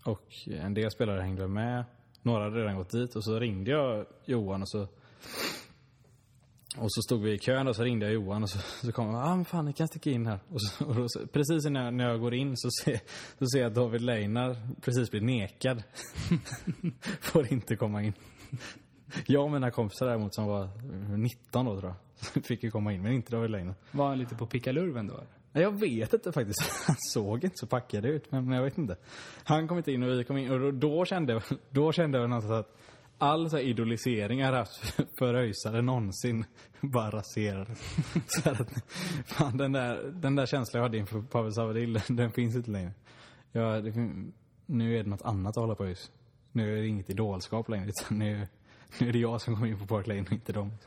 Och en del spelare hängde med. Några hade redan gått dit och så ringde jag Johan och så och så stod vi i kön och så ringde jag Johan och så, så kom han. Ah, men fan, ni kan sticka in här. Och, så, och då, precis när jag, när jag går in så ser, så ser jag att David Leinar precis blir nekad. Får inte komma in. Jag och mina kompisar däremot som var 19 då tror jag. Fick ju komma in, men inte David Leinar. Var han lite på pickalurven då? Jag vet inte faktiskt. Han såg inte så packad ut, men jag vet inte. Han kom inte in och vi kom in och då, kände då kände jag någonstans att all så här idolisering jag haft för ÖISare någonsin bara raserades. Så här att, fan, den, där, den där känslan jag hade inför Pavel Savadil, den, finns inte längre. Ja, det, nu är det något annat att hålla på ÖIS. Nu är det inget idolskap längre, utan nu, nu är det jag som kommer in på Park Lane och inte dem.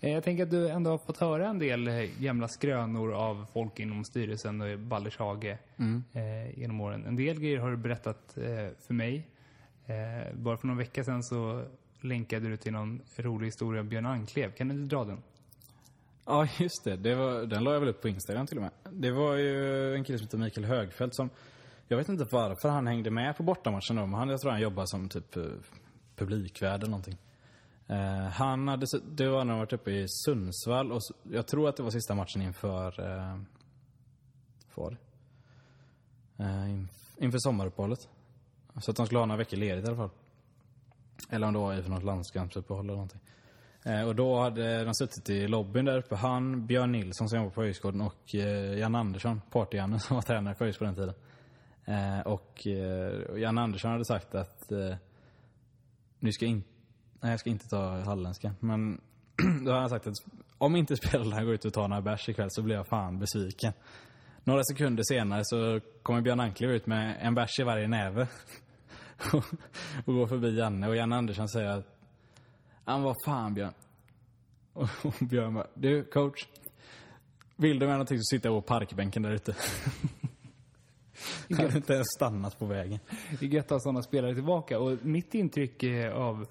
Eh, Jag tänker att du ändå har fått höra en del eh, gamla skrönor av folk inom styrelsen och i Baldershage eh, genom åren. En del grejer har du berättat eh, för mig. Eh, bara för någon vecka sedan så länkade du till någon rolig historia om Björn Anklev. Kan du inte dra den? Ja, just det. det var, den la jag väl upp på Instagram till och med. Det var ju en kille som heter Mikael Högfeldt som... Jag vet inte varför han hängde med på bortamatchen då, men han, jag tror han jobbar som typ eh, publikvärd eller någonting. Eh, han hade, det var när han varit uppe i Sundsvall och jag tror att det var sista matchen inför... Eh, för, eh, inför sommaruppehållet. Så att de skulle ha några veckor ledigt i alla fall. Eller om det var inför något landskampsuppehåll eller någonting. Eh, och då hade de suttit i lobbyn där uppe. Han, Björn Nilsson som jobbar på Öjsgården och eh, Jan Andersson, Party-Janne som var tränare på ÖIS på den tiden. Eh, och eh, Jan Andersson hade sagt att eh, nu ska in, nej, jag ska inte ta halländska. Men då har han sagt att om inte spelarna går ut och tar några bärs ikväll så blir jag fan besviken. Några sekunder senare så kommer Björn Anklev ut med en bärs i varje näve. och går förbi Janne och Janne Andersson säger att han var fan Björn. Och Björn bara, du coach. Vill du med någonting så sitter jag på parkbänken där ute. Han hade inte ens stannat på vägen. Det är gött att ha sådana spelare tillbaka. Och mitt intryck av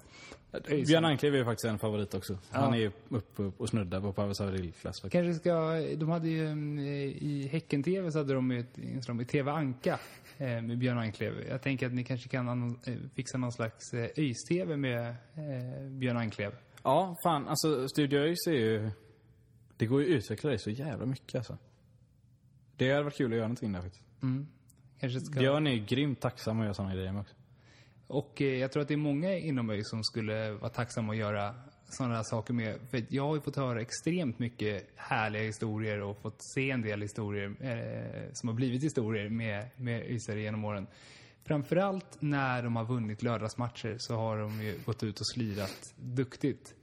Björn Anklev är ju faktiskt en favorit också. Han är ju uppe och snuddar på Pavel Savril-klass. Kanske ska, de hade ju mm, i Häcken-TV så hade de ju ett inslag med TV Anka eh, med Björn Anklev. Jag tänker att ni kanske kan eh, fixa någon slags ÖIS-TV med eh, Björn Anklev. Ja, fan alltså Studio ÖIS är ju... Det går ju att utveckla det så jävla mycket alltså. Det hade varit kul att göra någonting där faktiskt. Kanske ska... Björn är ju grymt tacksam att göra sådana grejer också. Och eh, jag tror att det är många inom mig som skulle vara tacksamma att göra sådana här saker med. För jag har ju fått höra extremt mycket härliga historier och fått se en del historier eh, som har blivit historier med, med ÖISare genom åren. Framförallt när de har vunnit lördagsmatcher så har de ju gått ut och slirat duktigt.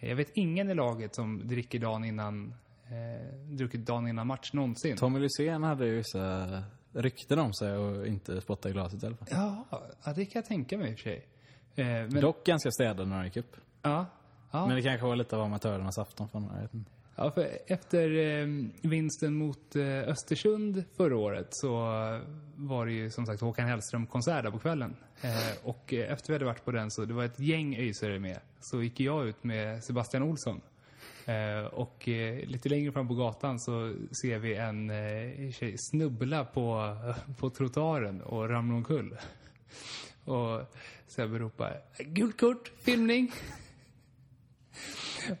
Jag vet ingen i laget som dricker dagen innan, eh, druckit dagen innan match någonsin. Tommy Lysén hade ju vissa rykten om sig och inte spotta i glaset i alla fall. Ja, det kan jag tänka mig i och för sig. Eh, men, Dock ganska städad när han gick upp. ja, ja. Men det kanske var lite av amatörernas afton för honom. Jag vet inte. Ja, för efter eh, vinsten mot eh, Östersund förra året så var det ju som sagt Håkan Hellström-konsert där på kvällen. Eh, och efter vi hade varit på den så det var ett gäng öisare med. Så gick jag ut med Sebastian Olsson. Eh, och eh, lite längre fram på gatan så ser vi en eh, tjej snubbla på, på trottoaren och ramla omkull. Och Sebbe ropar gult kort, filmning.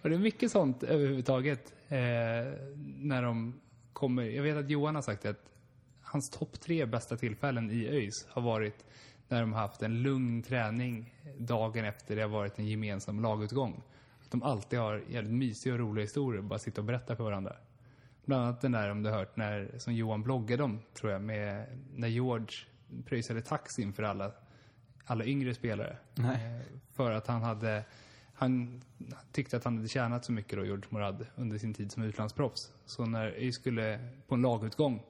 Och det är mycket sånt överhuvudtaget. Eh, när de kommer. Jag vet att Johan har sagt att hans topp tre bästa tillfällen i ÖIS har varit när de har haft en lugn träning dagen efter det har varit en gemensam lagutgång. De alltid har jävligt mysiga och roliga historier bara sitta och berätta för varandra. Bland annat den där om du har hört när, som Johan bloggade om, tror jag, med när George pröjsade taxin för alla, alla yngre spelare. Nej. Eh, För att han hade, han tyckte att han hade tjänat så mycket då, George Morad, under sin tid som utlandsproffs. Så när ÖIS skulle på en lagutgång,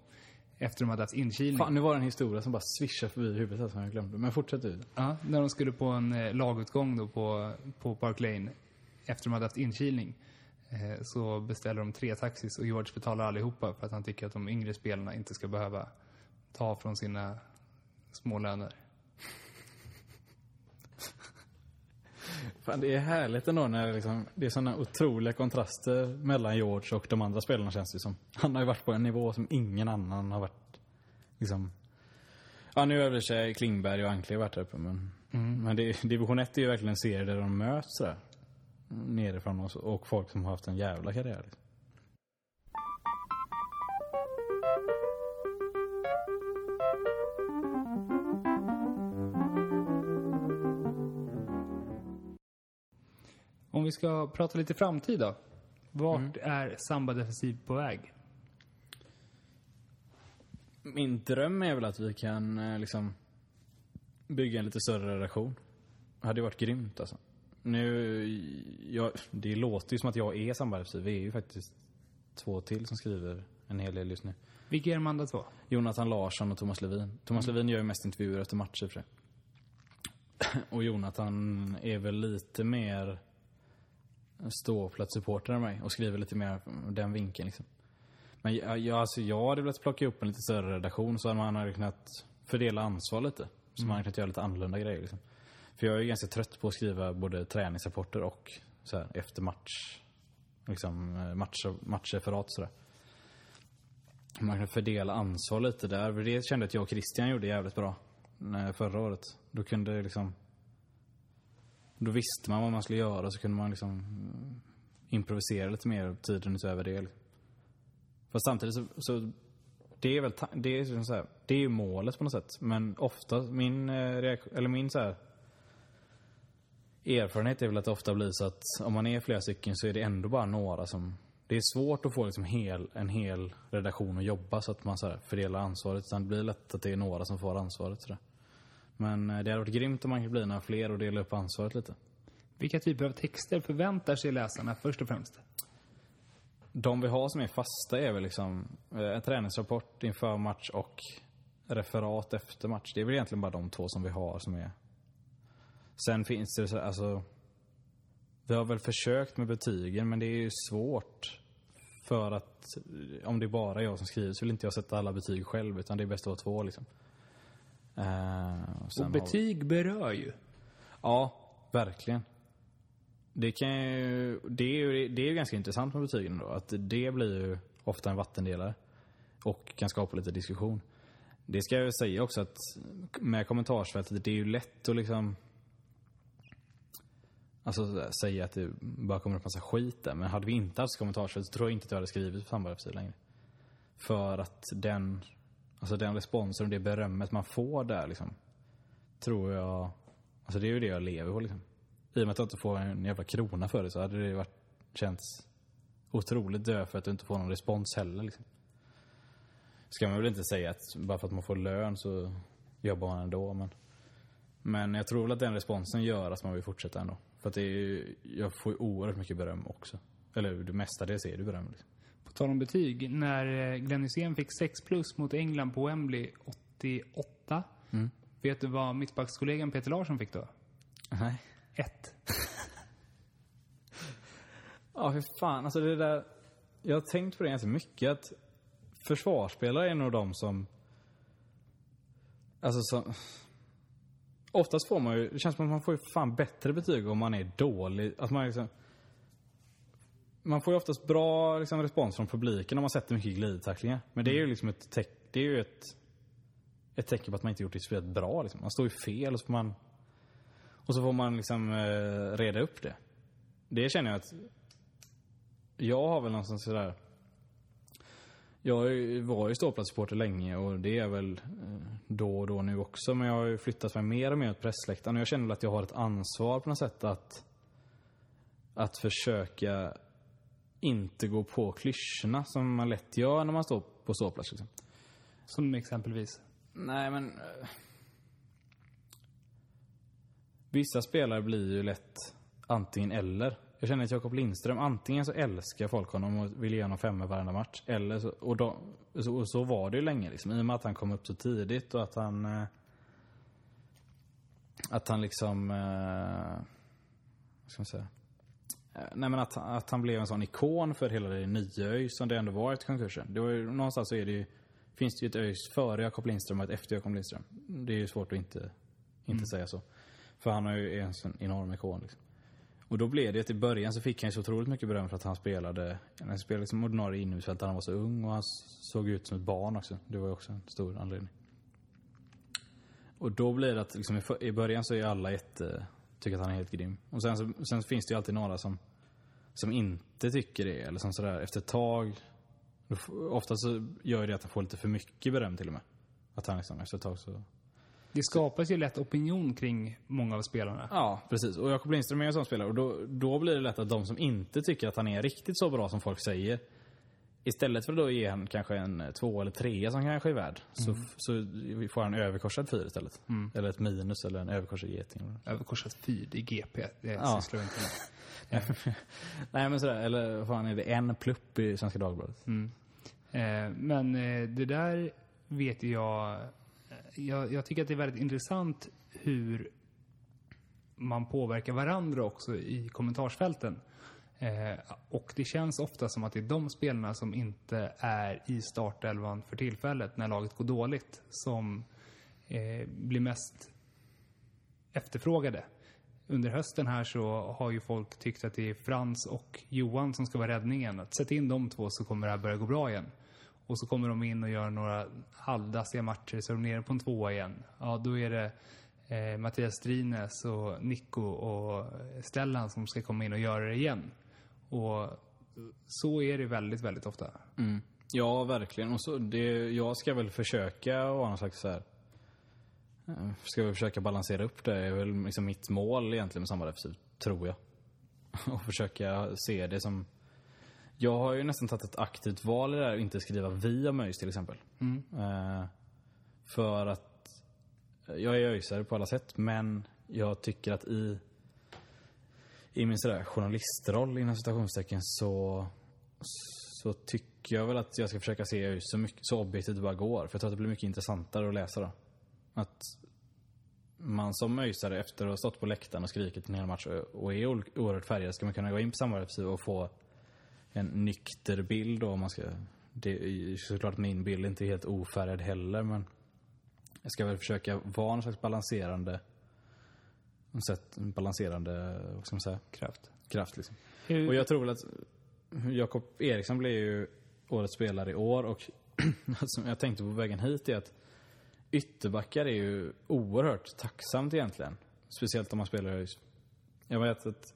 efter de hade haft inkilning. Fan, nu var det en historia som bara svischade förbi huvudet som jag glömde. Men fortsätt du. Ja, när de skulle på en eh, lagutgång då på, på Park Lane efter de hade haft inkilning eh, så beställer de tre taxis och George betalar allihopa för att han tycker att de yngre spelarna inte ska behöva ta från sina små löner. Fan, det är härligt ändå när det, liksom, det är sådana otroliga kontraster mellan George och de andra spelarna känns det som. Han har ju varit på en nivå som ingen annan har varit. Liksom. Ja, nu har sig Klingberg och Ankle varit där uppe men, men det, division 1 är ju verkligen en serie där de möts sådär. Nerifrån och, så- och folk som har haft en jävla karriär. Liksom. Om vi ska prata lite framtid då. Vart är Samba Defensiv på väg? Min dröm är väl att vi kan eh, liksom bygga en lite större redaktion. Det hade varit grymt alltså. Nu, jag, det låter ju som att jag är samarbetsgivare. Vi är ju faktiskt två till som skriver en hel del just nu. Vilka är de andra två? Jonathan Larsson och Thomas Levin. Thomas Levin gör ju mest intervjuer efter matcher för det. Och Jonathan är väl lite mer ståplatssupporter än mig och skriver lite mer den vinkeln liksom. Men jag, jag, alltså jag hade velat plocka upp en lite större redaktion så att man hade kunnat fördela ansvar lite. Så man hade kunnat göra lite annorlunda grejer liksom. För jag är ju ganska trött på att skriva både träningsrapporter och så här, efter match. Liksom eh, match, matchreferat sådär. Man kan fördela ansvar lite där. För det kände jag att jag och Christian gjorde jävligt bra eh, förra året. Då kunde liksom... Då visste man vad man skulle göra så kunde man liksom mm, improvisera lite mer tiden utöver det. Fast samtidigt så, så det är väl det är, liksom så här, det är ju målet på något sätt. Men ofta min eh, eller min så här erfarenhet är väl att det ofta blir så att om man är flera stycken så är det ändå bara några som... Det är svårt att få liksom hel, en hel redaktion att jobba så att man så fördelar ansvaret. Utan det blir lätt att det är några som får ansvaret. Så där. Men eh, det hade varit grymt om man kunde bli några fler och dela upp ansvaret lite. Vilka typer av texter förväntar sig läsarna först och främst? De vi har som är fasta är väl liksom eh, en träningsrapport inför match och referat efter match. Det är väl egentligen bara de två som vi har som är... Sen finns det så alltså... Vi har väl försökt med betygen men det är ju svårt. För att om det är bara jag som skriver så vill inte jag sätta alla betyg själv utan det är bäst att vara två liksom. Eh, och Och har vi- betyg berör ju. Ja, verkligen. Det, kan ju, det, är ju, det är ju ganska intressant med betygen då. Att det blir ju ofta en vattendelare. Och kan skapa lite diskussion. Det ska jag säga också att med kommentarsfältet, det är ju lätt att liksom Alltså säga att det bara kommer upp massa skit där. Men hade vi inte haft kommentarsfält så tror jag inte att jag hade skrivit på Sandberg längre. För att den, alltså den responsen och det berömmet man får där liksom. Tror jag, alltså det är ju det jag lever på liksom. I och med att jag inte får en jävla krona för det så hade det varit, känts otroligt dö för att du inte får någon respons heller liksom. Ska man väl inte säga att bara för att man får lön så jobbar man ändå men men jag tror väl att den responsen gör att man vill fortsätta ändå. För att det är jag får ju oerhört mycket beröm också. Eller det mestadels är det beröm liksom. På tal om betyg, när eh, Glenn Hysén fick 6 plus mot England på Wembley 88. Vet du vad mittbackskollegan Peter Larsson fick då? Nej. 1. Ja, hur fan. Alltså det där... Jag har tänkt på det ganska mycket. Att försvarsspelare är nog de som... Alltså som... Oftast får man ju... Det känns som att man får ju fan bättre betyg om man är dålig. Att man liksom... Man får ju oftast bra liksom, respons från publiken om man sätter mycket glidtacklingar. Men det är ju liksom ett, teck, det är ju ett, ett tecken på att man inte gjort det speciellt bra. Liksom. Man står ju fel och så får man... Och så får man liksom eh, reda upp det. Det känner jag att jag har väl någonstans sådär... Jag var ju ståplatssupporter länge och det är väl eh, då och då nu också. Men jag har ju flyttat mig mer och mer åt pressläktaren jag känner att jag har ett ansvar på något sätt att... Att försöka inte gå på klyschorna som man lätt gör när man står på ståplats. Liksom. Som exempelvis. Nej, men... eh, Vissa spelare blir ju lätt antingen eller. Jag känner att Jakob Lindström, antingen så älskar folk honom och vill ge honom femmor varenda match. Eller så, och, då, så, och så var det ju länge liksom. I och med att han kom upp så tidigt och att han... eh, Att han liksom... eh, Vad ska man säga? Eh, Nej men att, att han blev en sån ikon för hela det nya ÖIS som det ändå var efter konkursen. Det var ju, någonstans så är det ju, finns det ju ett ÖIS före Jakob Lindström och ett efter Jakob Lindström. Det är ju svårt att inte, inte säga så. För han är ju en sån enorm ikon liksom. Och då blev det att i början så fick han ju så otroligt mycket beröm för att han spelade, han spelade liksom ordinarie innermittfältare, han var så ung och han såg ut som ett barn också. Det var ju också en stor anledning. Och då blir det att liksom i, början så är alla jätte, tycker att han är helt grym. Och sen, så, sen finns det ju alltid några som, som inte tycker det. Eller som sådär efter ett tag, ofta så gör det att han får lite för mycket beröm till och med. Att han liksom efter ett tag så det skapas ju lätt opinion kring många av spelarna. Ja, precis. Och Jakob Lindström är en sån spelare. Och då, då blir det lätt att de som inte tycker att han är riktigt så bra som folk säger. Istället för att då ge han kanske en eh, två eller trea som kanske är värd. Så, så får han en överkorsad fyra istället. Eller ett minus eller en överkorsad geting. Överkorsat fyr i GP. Det Ja. sysslar vi inte med. Nej men sådär. Eller vad fan är det? En plupp i Svenska Dagbladet. Eh, men eh, det där vet jag, jag... Jag tycker att det är väldigt intressant hur man påverkar varandra också i kommentarsfälten. Eh, och det känns ofta som att det är de spelarna som inte är i startelvan för tillfället när laget går dåligt som eh, blir mest efterfrågade. Under hösten här så har ju folk tyckt att det är Frans och Johan som ska vara räddningen. Att sätta in de två så kommer det här börja gå bra igen. Och så kommer de in och gör några halvdassiga matcher så är de nere på en tvåa igen. Ja, då är det eh, Mattias Strines och Nico och Stellan som ska komma in och göra det igen. Och så är det väldigt, väldigt ofta. Mm. Ja, verkligen. Och så det, jag ska väl försöka vara någon slags så här, eh, ska vi försöka balansera upp det. Det är väl liksom mitt mål egentligen med defensiv, tror jag. Och försöka se det som... Jag har ju nästan tagit ett aktivt val i det här, att inte skriva vi om ÖIS till exempel. Eh, för att jag är öisare på alla sätt, men jag tycker att i, i min sådär journalistroll inom citationstecken så, så tycker jag väl att jag ska försöka se ÖIS så, mycket, så objektivt det bara går. För jag tror att det blir mycket intressantare att läsa då. Att man som öisare efter att ha stått på läktaren och skrikit en hel match och är oerhört färgad ska man kunna gå in på samarbetsliv och få en nykter bild då om man ska... Det är ju såklart att min bild inte är helt ofärgad heller men jag ska väl försöka vara en slags balanserande en sätt, en balanserande, vad ska man säga, Kraft. kraft liksom. Hur, Och jag tror väl att Jakob Eriksson blev ju årets spelare i år och som jag tänkte på vägen hit är att ytterbackar är ju oerhört tacksamt egentligen. Speciellt om man spelar i Jag vet att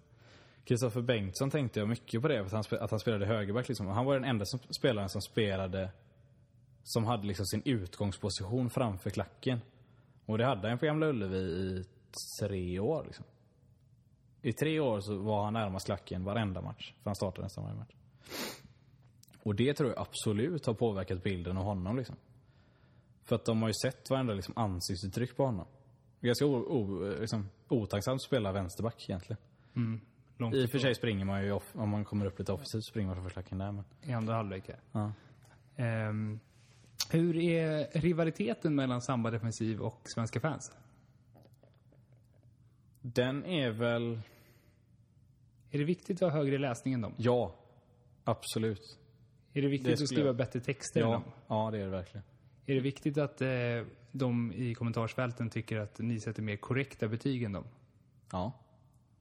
Kristoffer Bengtsson tänkte jag mycket på det, att han, spe- att han spelade högerback liksom. Han var den enda som, spelaren som spelade som hade liksom sin utgångsposition framför klacken. Och det hade han på Gamla Ullevi i tre år liksom. I tre år så var han närmast klacken varenda match. För han startade nästan varje match. Och det tror jag absolut har påverkat bilden av honom liksom. För att de har ju sett varenda liksom, ansiktsuttryck på honom. Ganska o, o, liksom, otacksamt att spela vänsterback egentligen. Mm långt I och för sig springer man ju, off, om man kommer upp lite offensivt, springer man för klacken där. Men, i andra halvlek. ja. Ehm, hur är rivaliteten mellan Samba Defensiv och svenska fans? Den är väl, Är det viktigt att ha högre läsning än dem? ja. Absolut. Är det viktigt Det att skriva jag- bättre texter än Ja, dem? ja, det är det verkligen. Är det viktigt att eh, de i kommentarsfälten tycker att ni sätter mer korrekta betyg än dem? Ja.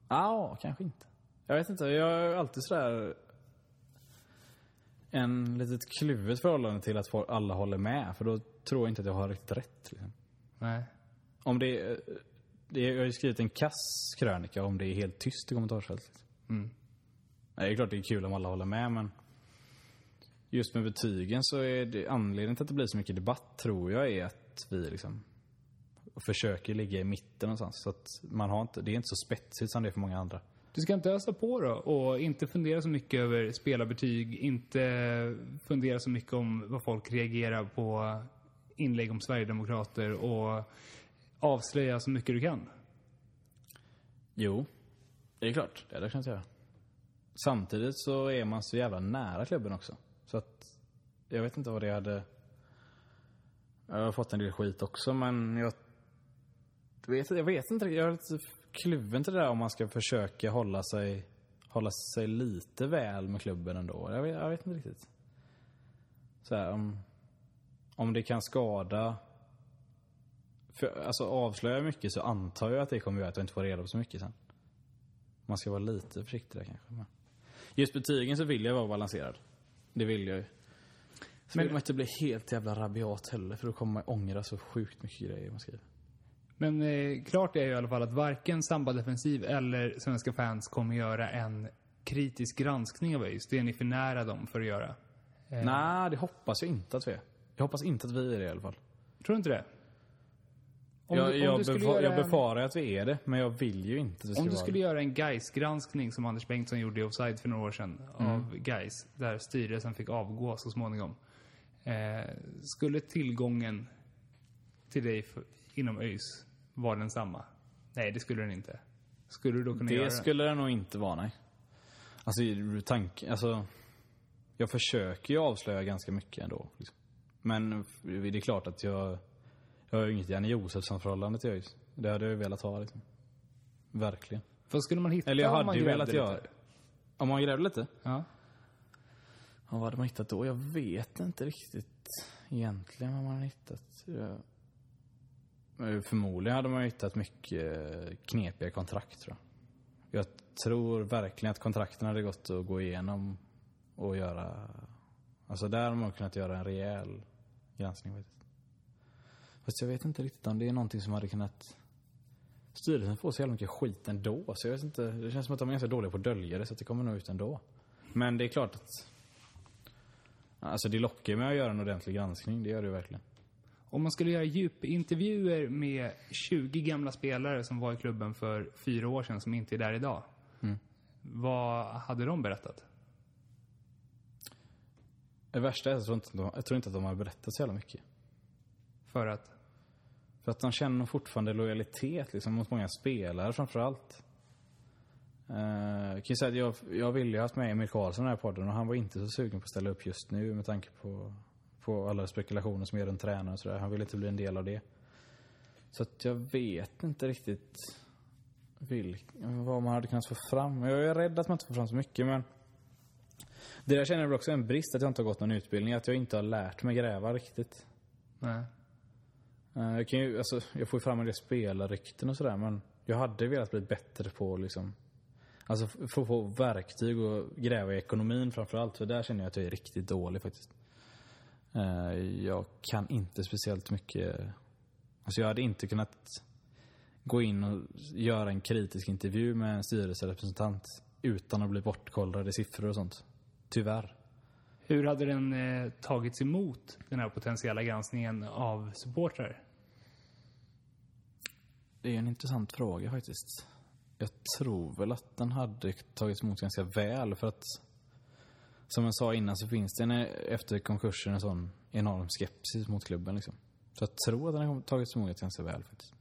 Ja, kanske inte. Jag vet inte, jag är alltid sådär en litet kluvet förhållande till att alla håller med. För då tror jag inte att jag har riktigt rätt. Liksom. Nej. Om det är, det är, jag har ju skrivit en kass krönika om det är helt tyst i kommentarsfältet. Mm. Nej, Det är klart det är kul om alla håller med men just med betygen så är det anledningen till att det blir så mycket debatt tror jag är att vi liksom försöker ligga i mitten någonstans. Så att man har inte, det är inte så spetsigt som det är för många andra. Du ska inte ösa på då och inte fundera så mycket över spelarbetyg, inte fundera så mycket om vad folk reagerar på inlägg om Sverigedemokrater och avslöja så mycket du kan. Jo, det är klart. Det hade jag kunnat göra. Samtidigt så är man så jävla nära klubben också. Så att jag vet inte vad det hade... Jag har fått en del skit också men jag vet, jag vet inte. Jag är lite kluven till det där om man ska försöka hålla sig, hålla sig lite väl med klubben ändå. Jag vet, jag vet inte riktigt. Så här, om, om det kan skada... För, alltså avslöjar jag mycket så antar jag att det kommer göra att jag inte får reda på så mycket sen. Man ska vara lite försiktig där kanske. Men just betygen så vill jag vara balanserad. Det vill jag ju. Så Men- vill man inte bli helt jävla rabiat heller för då kommer man ångra så sjukt mycket grejer man skriver. Men eh, klart är ju i alla fall att varken Samba Defensiv eller Svenska fans kommer göra en kritisk granskning av ÖIS. Det är ni för nära dem för att göra. Eh, Nej, det hoppas jag inte att vi är. Jag hoppas inte att vi är det i alla fall. Tror du inte det? Om jag, du, jag, befa- jag en- befarar att vi är det, men jag vill ju inte att vi ska Om du skulle göra en gais granskning som Anders Bengtsson gjorde i Offside för några år sedan Mm. av Gais där styrelsen fick avgå så småningom. Eh, skulle tillgången till dig för, inom ÖIS vara densamma? Nej, det skulle den inte. Skulle du då kunna göra Det skulle det nog inte vara, nej. Alltså, tank, alltså jag försöker ju avslöja ganska mycket ändå. Liksom. Men det är klart att jag, jag har ju inget Janne Josefsson-förhållande till ÖIS. Det hade jag ju velat ha liksom. Verkligen. Vad skulle man hitta Eller jag hade ju velat göra... Om man grävde lite? Ja. Ja, vad hade man hittat då? Jag vet inte riktigt egentligen vad man hade hittat. Eh, förmodligen hade man hittat mycket eh, knepiga kontrakt tror jag. Jag tror verkligen att kontrakten hade gått att gå igenom och göra... Alltså där hade man kunnat göra en rejäl granskning faktiskt. Fast jag vet inte riktigt om det är någonting som hade kunnat... Styrelsen får så jävla mycket skit ändå. Så jag vet inte. Det känns som att de är ganska dåliga på att dölja det så det kommer nog ut ändå. Men det är klart att Alltså det lockar mig med att göra en ordentlig granskning, det gör det ju verkligen. Om man skulle göra djupintervjuer med 20 gamla spelare som var i klubben för fyra år sedan som inte är där idag. Vad hade de berättat? Det värsta är att jag tror inte, att de, jag tror inte att de har berättat så jävla mycket. För att... För att de känner fortfarande lojalitet liksom, mot många spelare framför allt. Uh, jag kan ju säga att jag, jag ville ju haft med Emil Karlsson i den här podden och han var inte så sugen på att ställa upp just nu med tanke på, på alla spekulationer som är runt tränare och sådär. Han ville inte bli en del av det. Så att jag vet inte riktigt vilk, vad man hade kunnat få fram. Jag är rädd att man inte får fram så mycket men det där känner jag också är en brist att jag inte har gått någon utbildning. Att jag inte har lärt mig gräva riktigt. Nej. Eh, Jag, kan ju, alltså, jag får ju fram en del spelarrykten och sådär men jag hade velat bli bättre på liksom Alltså få få verktyg och gräva i ekonomin framförallt. För där känner jag att jag är riktigt dålig faktiskt. Eh, Jag kan inte speciellt mycket. Alltså jag hade inte kunnat gå in och göra en kritisk intervju med en styrelserepresentant utan att bli bortkollrad i siffror och sånt. Tyvärr. Hur hade den eh, tagits emot, den här potentiella granskningen av supportrar? Det är en intressant fråga faktiskt. Jag tror väl att den hade tagits emot ganska väl för att som jag sa innan så finns det en, efter konkursen en sån enorm skepsis mot klubben liksom. Så jag tror att den har tagits emot ganska väl faktiskt.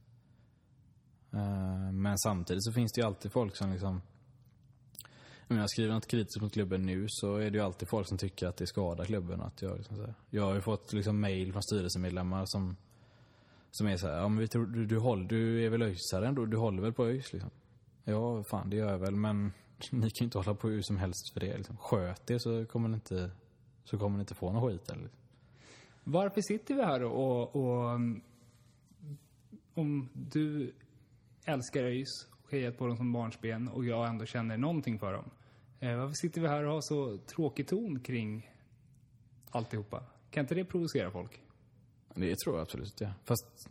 Eh, men samtidigt så finns det ju alltid folk som liksom om jag skriver något kritiskt mot klubben nu så är det ju alltid folk som tycker att det skadar klubben. Att jag, liksom så här, jag har ju fått liksom mail från styrelsemedlemmar som som är så här, ja men vi tror, du, du, håller, du är väl öjsare ändå? Du håller väl på ÖIS liksom? Ja, fan det gör jag väl men ni kan ju inte hålla på hur som helst för det liksom. Sköt er så kommer ni inte, så kommer ni inte få någon skit eller liksom. Varför sitter vi här och, och om du älskar ÖIS och hejat på dem som barnsben och jag ändå känner någonting för dem. Eh, varför sitter vi här och har så tråkig ton kring alltihopa? Kan inte det provocera folk? Det tror jag absolut ja. Fast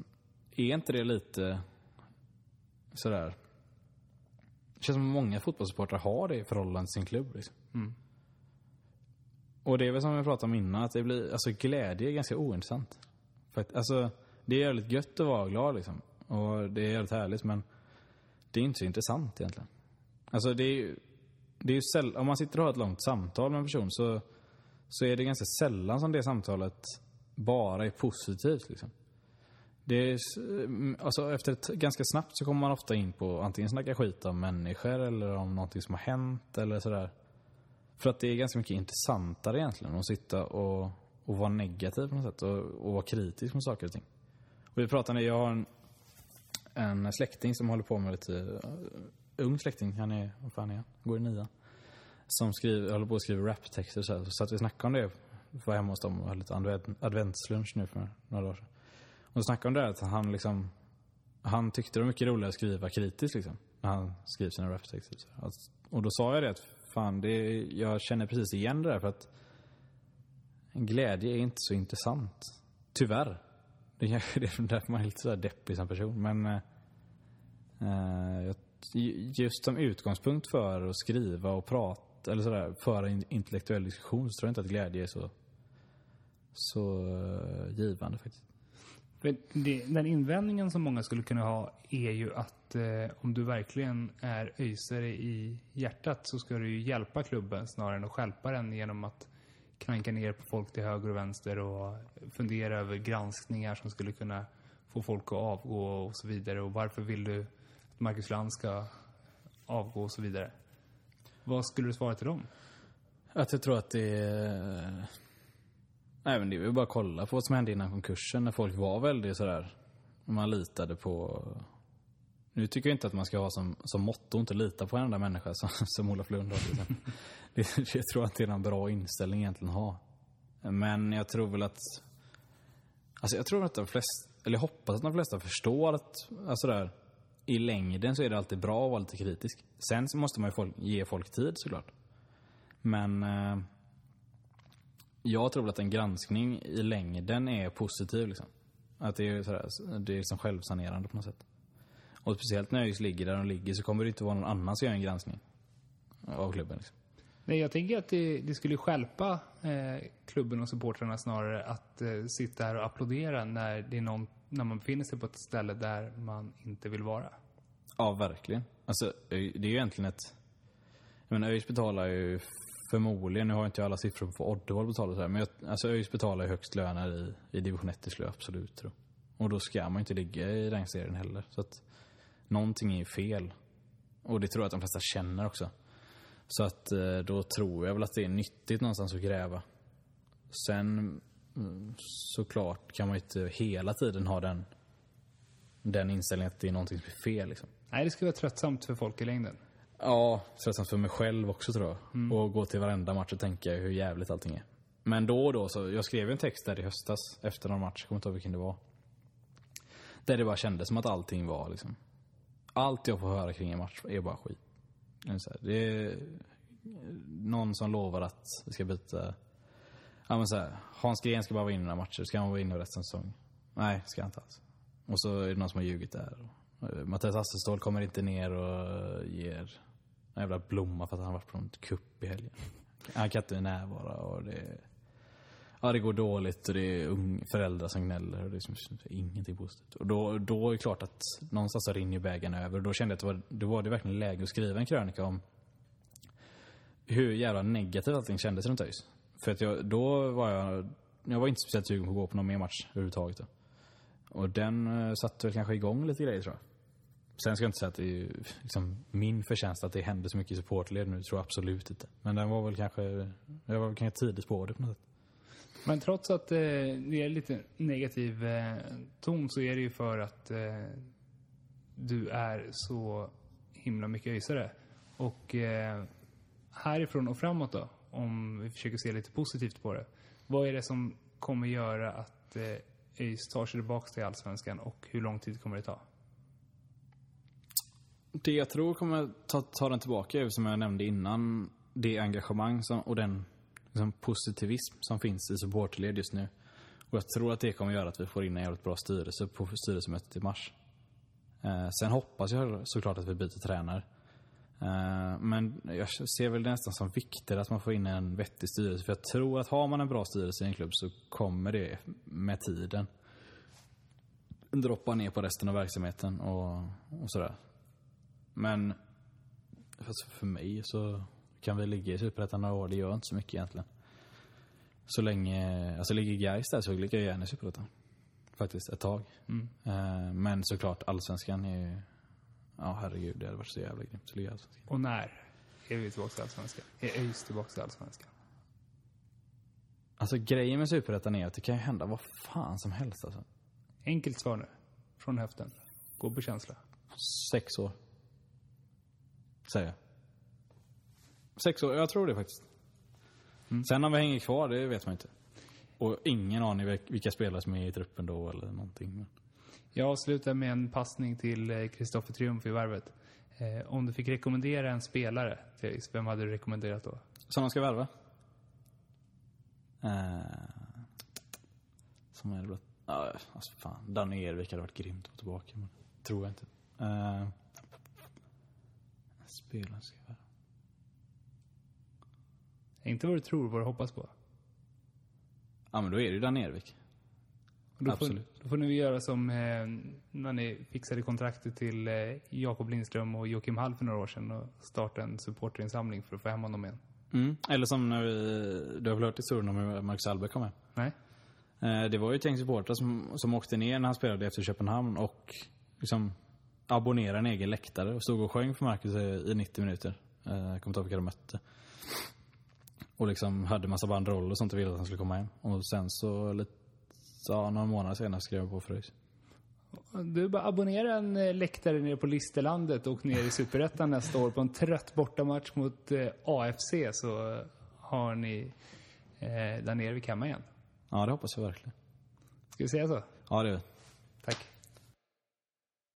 är inte det lite sådär känns som många fotbollssupportrar har det i förhållande till sin klubb liksom. Och det är väl som vi pratade om innan, att det blir, alltså glädje är ganska ointressant. För att, alltså, det är jävligt gött att vara glad liksom. Och det är jävligt härligt men det är inte så intressant egentligen. Alltså det är ju, det är ju säll- om man sitter och har ett långt samtal med en person så, så är det ganska sällan som det samtalet bara är positivt liksom. Det är, mm, alltså efter ett, ganska snabbt så kommer man ofta in på antingen snacka skit om människor eller om någonting som har hänt eller sådär. För att det är ganska mycket intressantare egentligen att sitta och, och vara negativ på något sätt och, och vara kritisk mot saker och ting. Och vi pratade, jag har en, en släkting som håller på med lite, uh, ung släkting, han är, vad fan är han? Går i nian. Som skriver, håller på att skriva raptexter så, här. så att vi snackade om det, var hemma hos dem och hade lite advent, adventslunch nu för några dagar sedan. De snackade om det att han liksom, han tyckte det var mycket roligare att skriva kritiskt liksom. När han skrev sina raptexter. Alltså, Och då sa jag det att fan, det, jag känner precis igen det där för att glädje är inte så intressant. Tyvärr. Det är det är därför man är lite sådär deppig som person. Men eh, eh just som utgångspunkt för att skriva och prata, eller sådär, föra en intellektuell diskussion så tror jag inte att glädje är så, så eh, givande faktiskt. Det, den invändningen som många skulle kunna ha är ju att eh, om du verkligen är öjsare i hjärtat så ska du ju hjälpa klubben snarare än att stjälpa den genom att klanka ner på folk till höger och vänster och fundera över granskningar som skulle kunna få folk att avgå och så vidare. Och varför vill du att Marcus Land ska avgå och så vidare. Vad skulle du svara till dem? Att jag tror att det är... Nej men det är bara att kolla på vad som hände innan konkursen när folk var väldigt sådär... Man litade på... Nu tycker jag inte att man ska ha som, som motto inte lita på en enda människa som, som Olof Lund har till det, Jag tror att det är en bra inställning egentligen att ha. Men jag tror väl att... Alltså jag tror att de flesta, eller jag hoppas att de flesta förstår att, alltså där, i längden så är det alltid bra att vara lite kritisk. Sen så måste man ju folk, ge folk tid såklart. Men eh, jag tror att en granskning i längden är positiv liksom. Att det är, sådär, det är liksom självsanerande på något sätt. Och speciellt när ÖIS ligger där de ligger så kommer det inte vara någon annan som gör en granskning av klubben. Liksom. Nej, jag tänker att det, det skulle skälpa eh, klubben och supportrarna snarare att eh, sitta här och applådera när, det är någon, när man befinner sig på ett ställe där man inte vill vara. Ja, verkligen. Alltså, det är ju egentligen ett... Jag menar, ÖIS betalar ju förmodligen, nu har jag inte alla siffror på vad Oddevall betalar så här, men jag, alltså ÖIS betalar högst löner i, i division 1, det skulle jag absolut tro. Och då ska man ju inte ligga i den serien heller. Så att någonting är ju fel. Och det tror jag att de flesta känner också. Så att eh, då tror jag väl att det är nyttigt någonstans att gräva. Sen mm, såklart kan man ju inte hela tiden ha den, den inställningen att det är någonting som är fel liksom. Nej, det skulle vara tröttsamt för folk i längden. Ja, tröttsamt för mig själv också tror jag. Mm. Och gå till varenda match och tänka hur jävligt allting är. Men då och då så, jag skrev en text där i höstas efter någon match, jag kommer inte ihåg vilken det var. Där det bara kändes som att allting var liksom. Allt jag får höra kring en match är bara skit. Det är, någon som lovar att vi ska byta. Ja men så här, Hans Gren ska bara vara inne några matcher, ska han vara inne resten av säsongen? Nej, ska han inte alls. Och så är det någon som har ljugit där. Och Mattias Asselståhl kommer inte ner och ger en jävla blomma för att han har varit på en kupp i helgen. Han kan inte närvara och det... Ja, det går dåligt och det är ung, föräldrar som gnäller och det är som, ingenting positivt. Och då, då är det klart att någonstans så rinner ju bägaren över. Och då kände jag att det var, då var det verkligen läge att skriva en krönika om hur jävla negativt allting kändes runt ÖIS. För att jag, då var jag, jag var inte speciellt sugen på att gå på någon mer match överhuvudtaget. Då. Och den eh, satte väl kanske igång lite grejer tror jag. Sen ska jag inte säga att det är liksom min förtjänst att det hände så mycket i supportled nu, tror jag absolut inte. Men den var väl kanske, jag var väl kanske tidigt på det på något sätt. Men trots att eh, det är lite negativ eh, ton så är det ju för att eh, du är så himla mycket öisare. Och eh, härifrån och framåt då, om vi försöker se lite positivt på det. Vad är det som kommer göra att eh, ÖIS tar sig tillbaka till Allsvenskan och hur lång tid kommer det ta? Det jag tror kommer ta, ta den tillbaka är, som jag nämnde innan, det engagemang som, och den liksom, positivism som finns i supportled just nu. Och jag tror att det kommer göra att vi får in en jävligt bra styrelse på styrelsemötet i mars. Eh, sen hoppas jag såklart att vi byter tränare. Eh, men jag ser väl det nästan som viktigare att man får in en vettig styrelse. För jag tror att har man en bra styrelse i en klubb så kommer det med tiden droppa ner på resten av verksamheten och, och sådär. Men alltså för mig så kan vi ligga i Superettan några år. Det gör inte så mycket egentligen. Så länge, alltså ligger Gais där så ligger jag gärna i Superettan. Faktiskt, ett tag. Mm. Eh, Men såklart, Allsvenskan är ju... Ja, herregud, det hade varit så jävla grymt att ligga i Allsvenskan. Och när är vi tillbaka till Allsvenskan? Är ÖIS tillbaka till Allsvenskan? Alltså grejen med Superettan är att det kan ju hända vad fan som helst alltså. Enkelt svar nu. Från höften. Gå på känsla. Sex år. Säger jag. Sex år, jag tror det faktiskt. Sen om vi hänger kvar, det vet man inte. Och ingen aning vil- vilka spelare som är i truppen då eller någonting. Jag avslutar med en passning till Kristoffer Triumf i varvet. Eh, om du fick rekommendera en spelare till ÖIS, vem hade du rekommenderat då? Som de ska värva? Eh, som är det blott... Ja, alltså fan. Danne Ervik hade varit grymt att få tillbaka, men tror jag inte. Eh, spelaren ska värva. Inte vad du tror, vad du hoppas på. Ja, men då är det ju Danne Ervik. Och Då Absolut. Får, då får ni göra som eh, när ni fixade kontraktet till eh, Jakob Lindström och Joakim Hall för några år sedan och starta en supporterinsamling för att få hem honom igen. Mm. Eller som när vi... Du har väl hört historien om hur Marcus Albeck kom med? Nej? Eh, Det var ju ett gäng supportrar som, som åkte ner när han spelade efter Köpenhamn och liksom abonnerade en egen läktare och stod och sjöng för Marcus i i 90 minuter. Eh, Jag kommer inte ihåg vilka de mötte. Och liksom hade massa banderoller och sånt och ville att han skulle komma hem. Och sen så, lite, ja, några månader senare skrev jag på för ÖIS. Du bara abonnera en eh, läktare nere på Listerlandet och ner i Superettan nästa år på en trött bortamatch mot eh, AFC så har ni eh, där nere vid hemma igen. Ja, det hoppas jag verkligen. Ska vi säga så? Ja, det gör vi.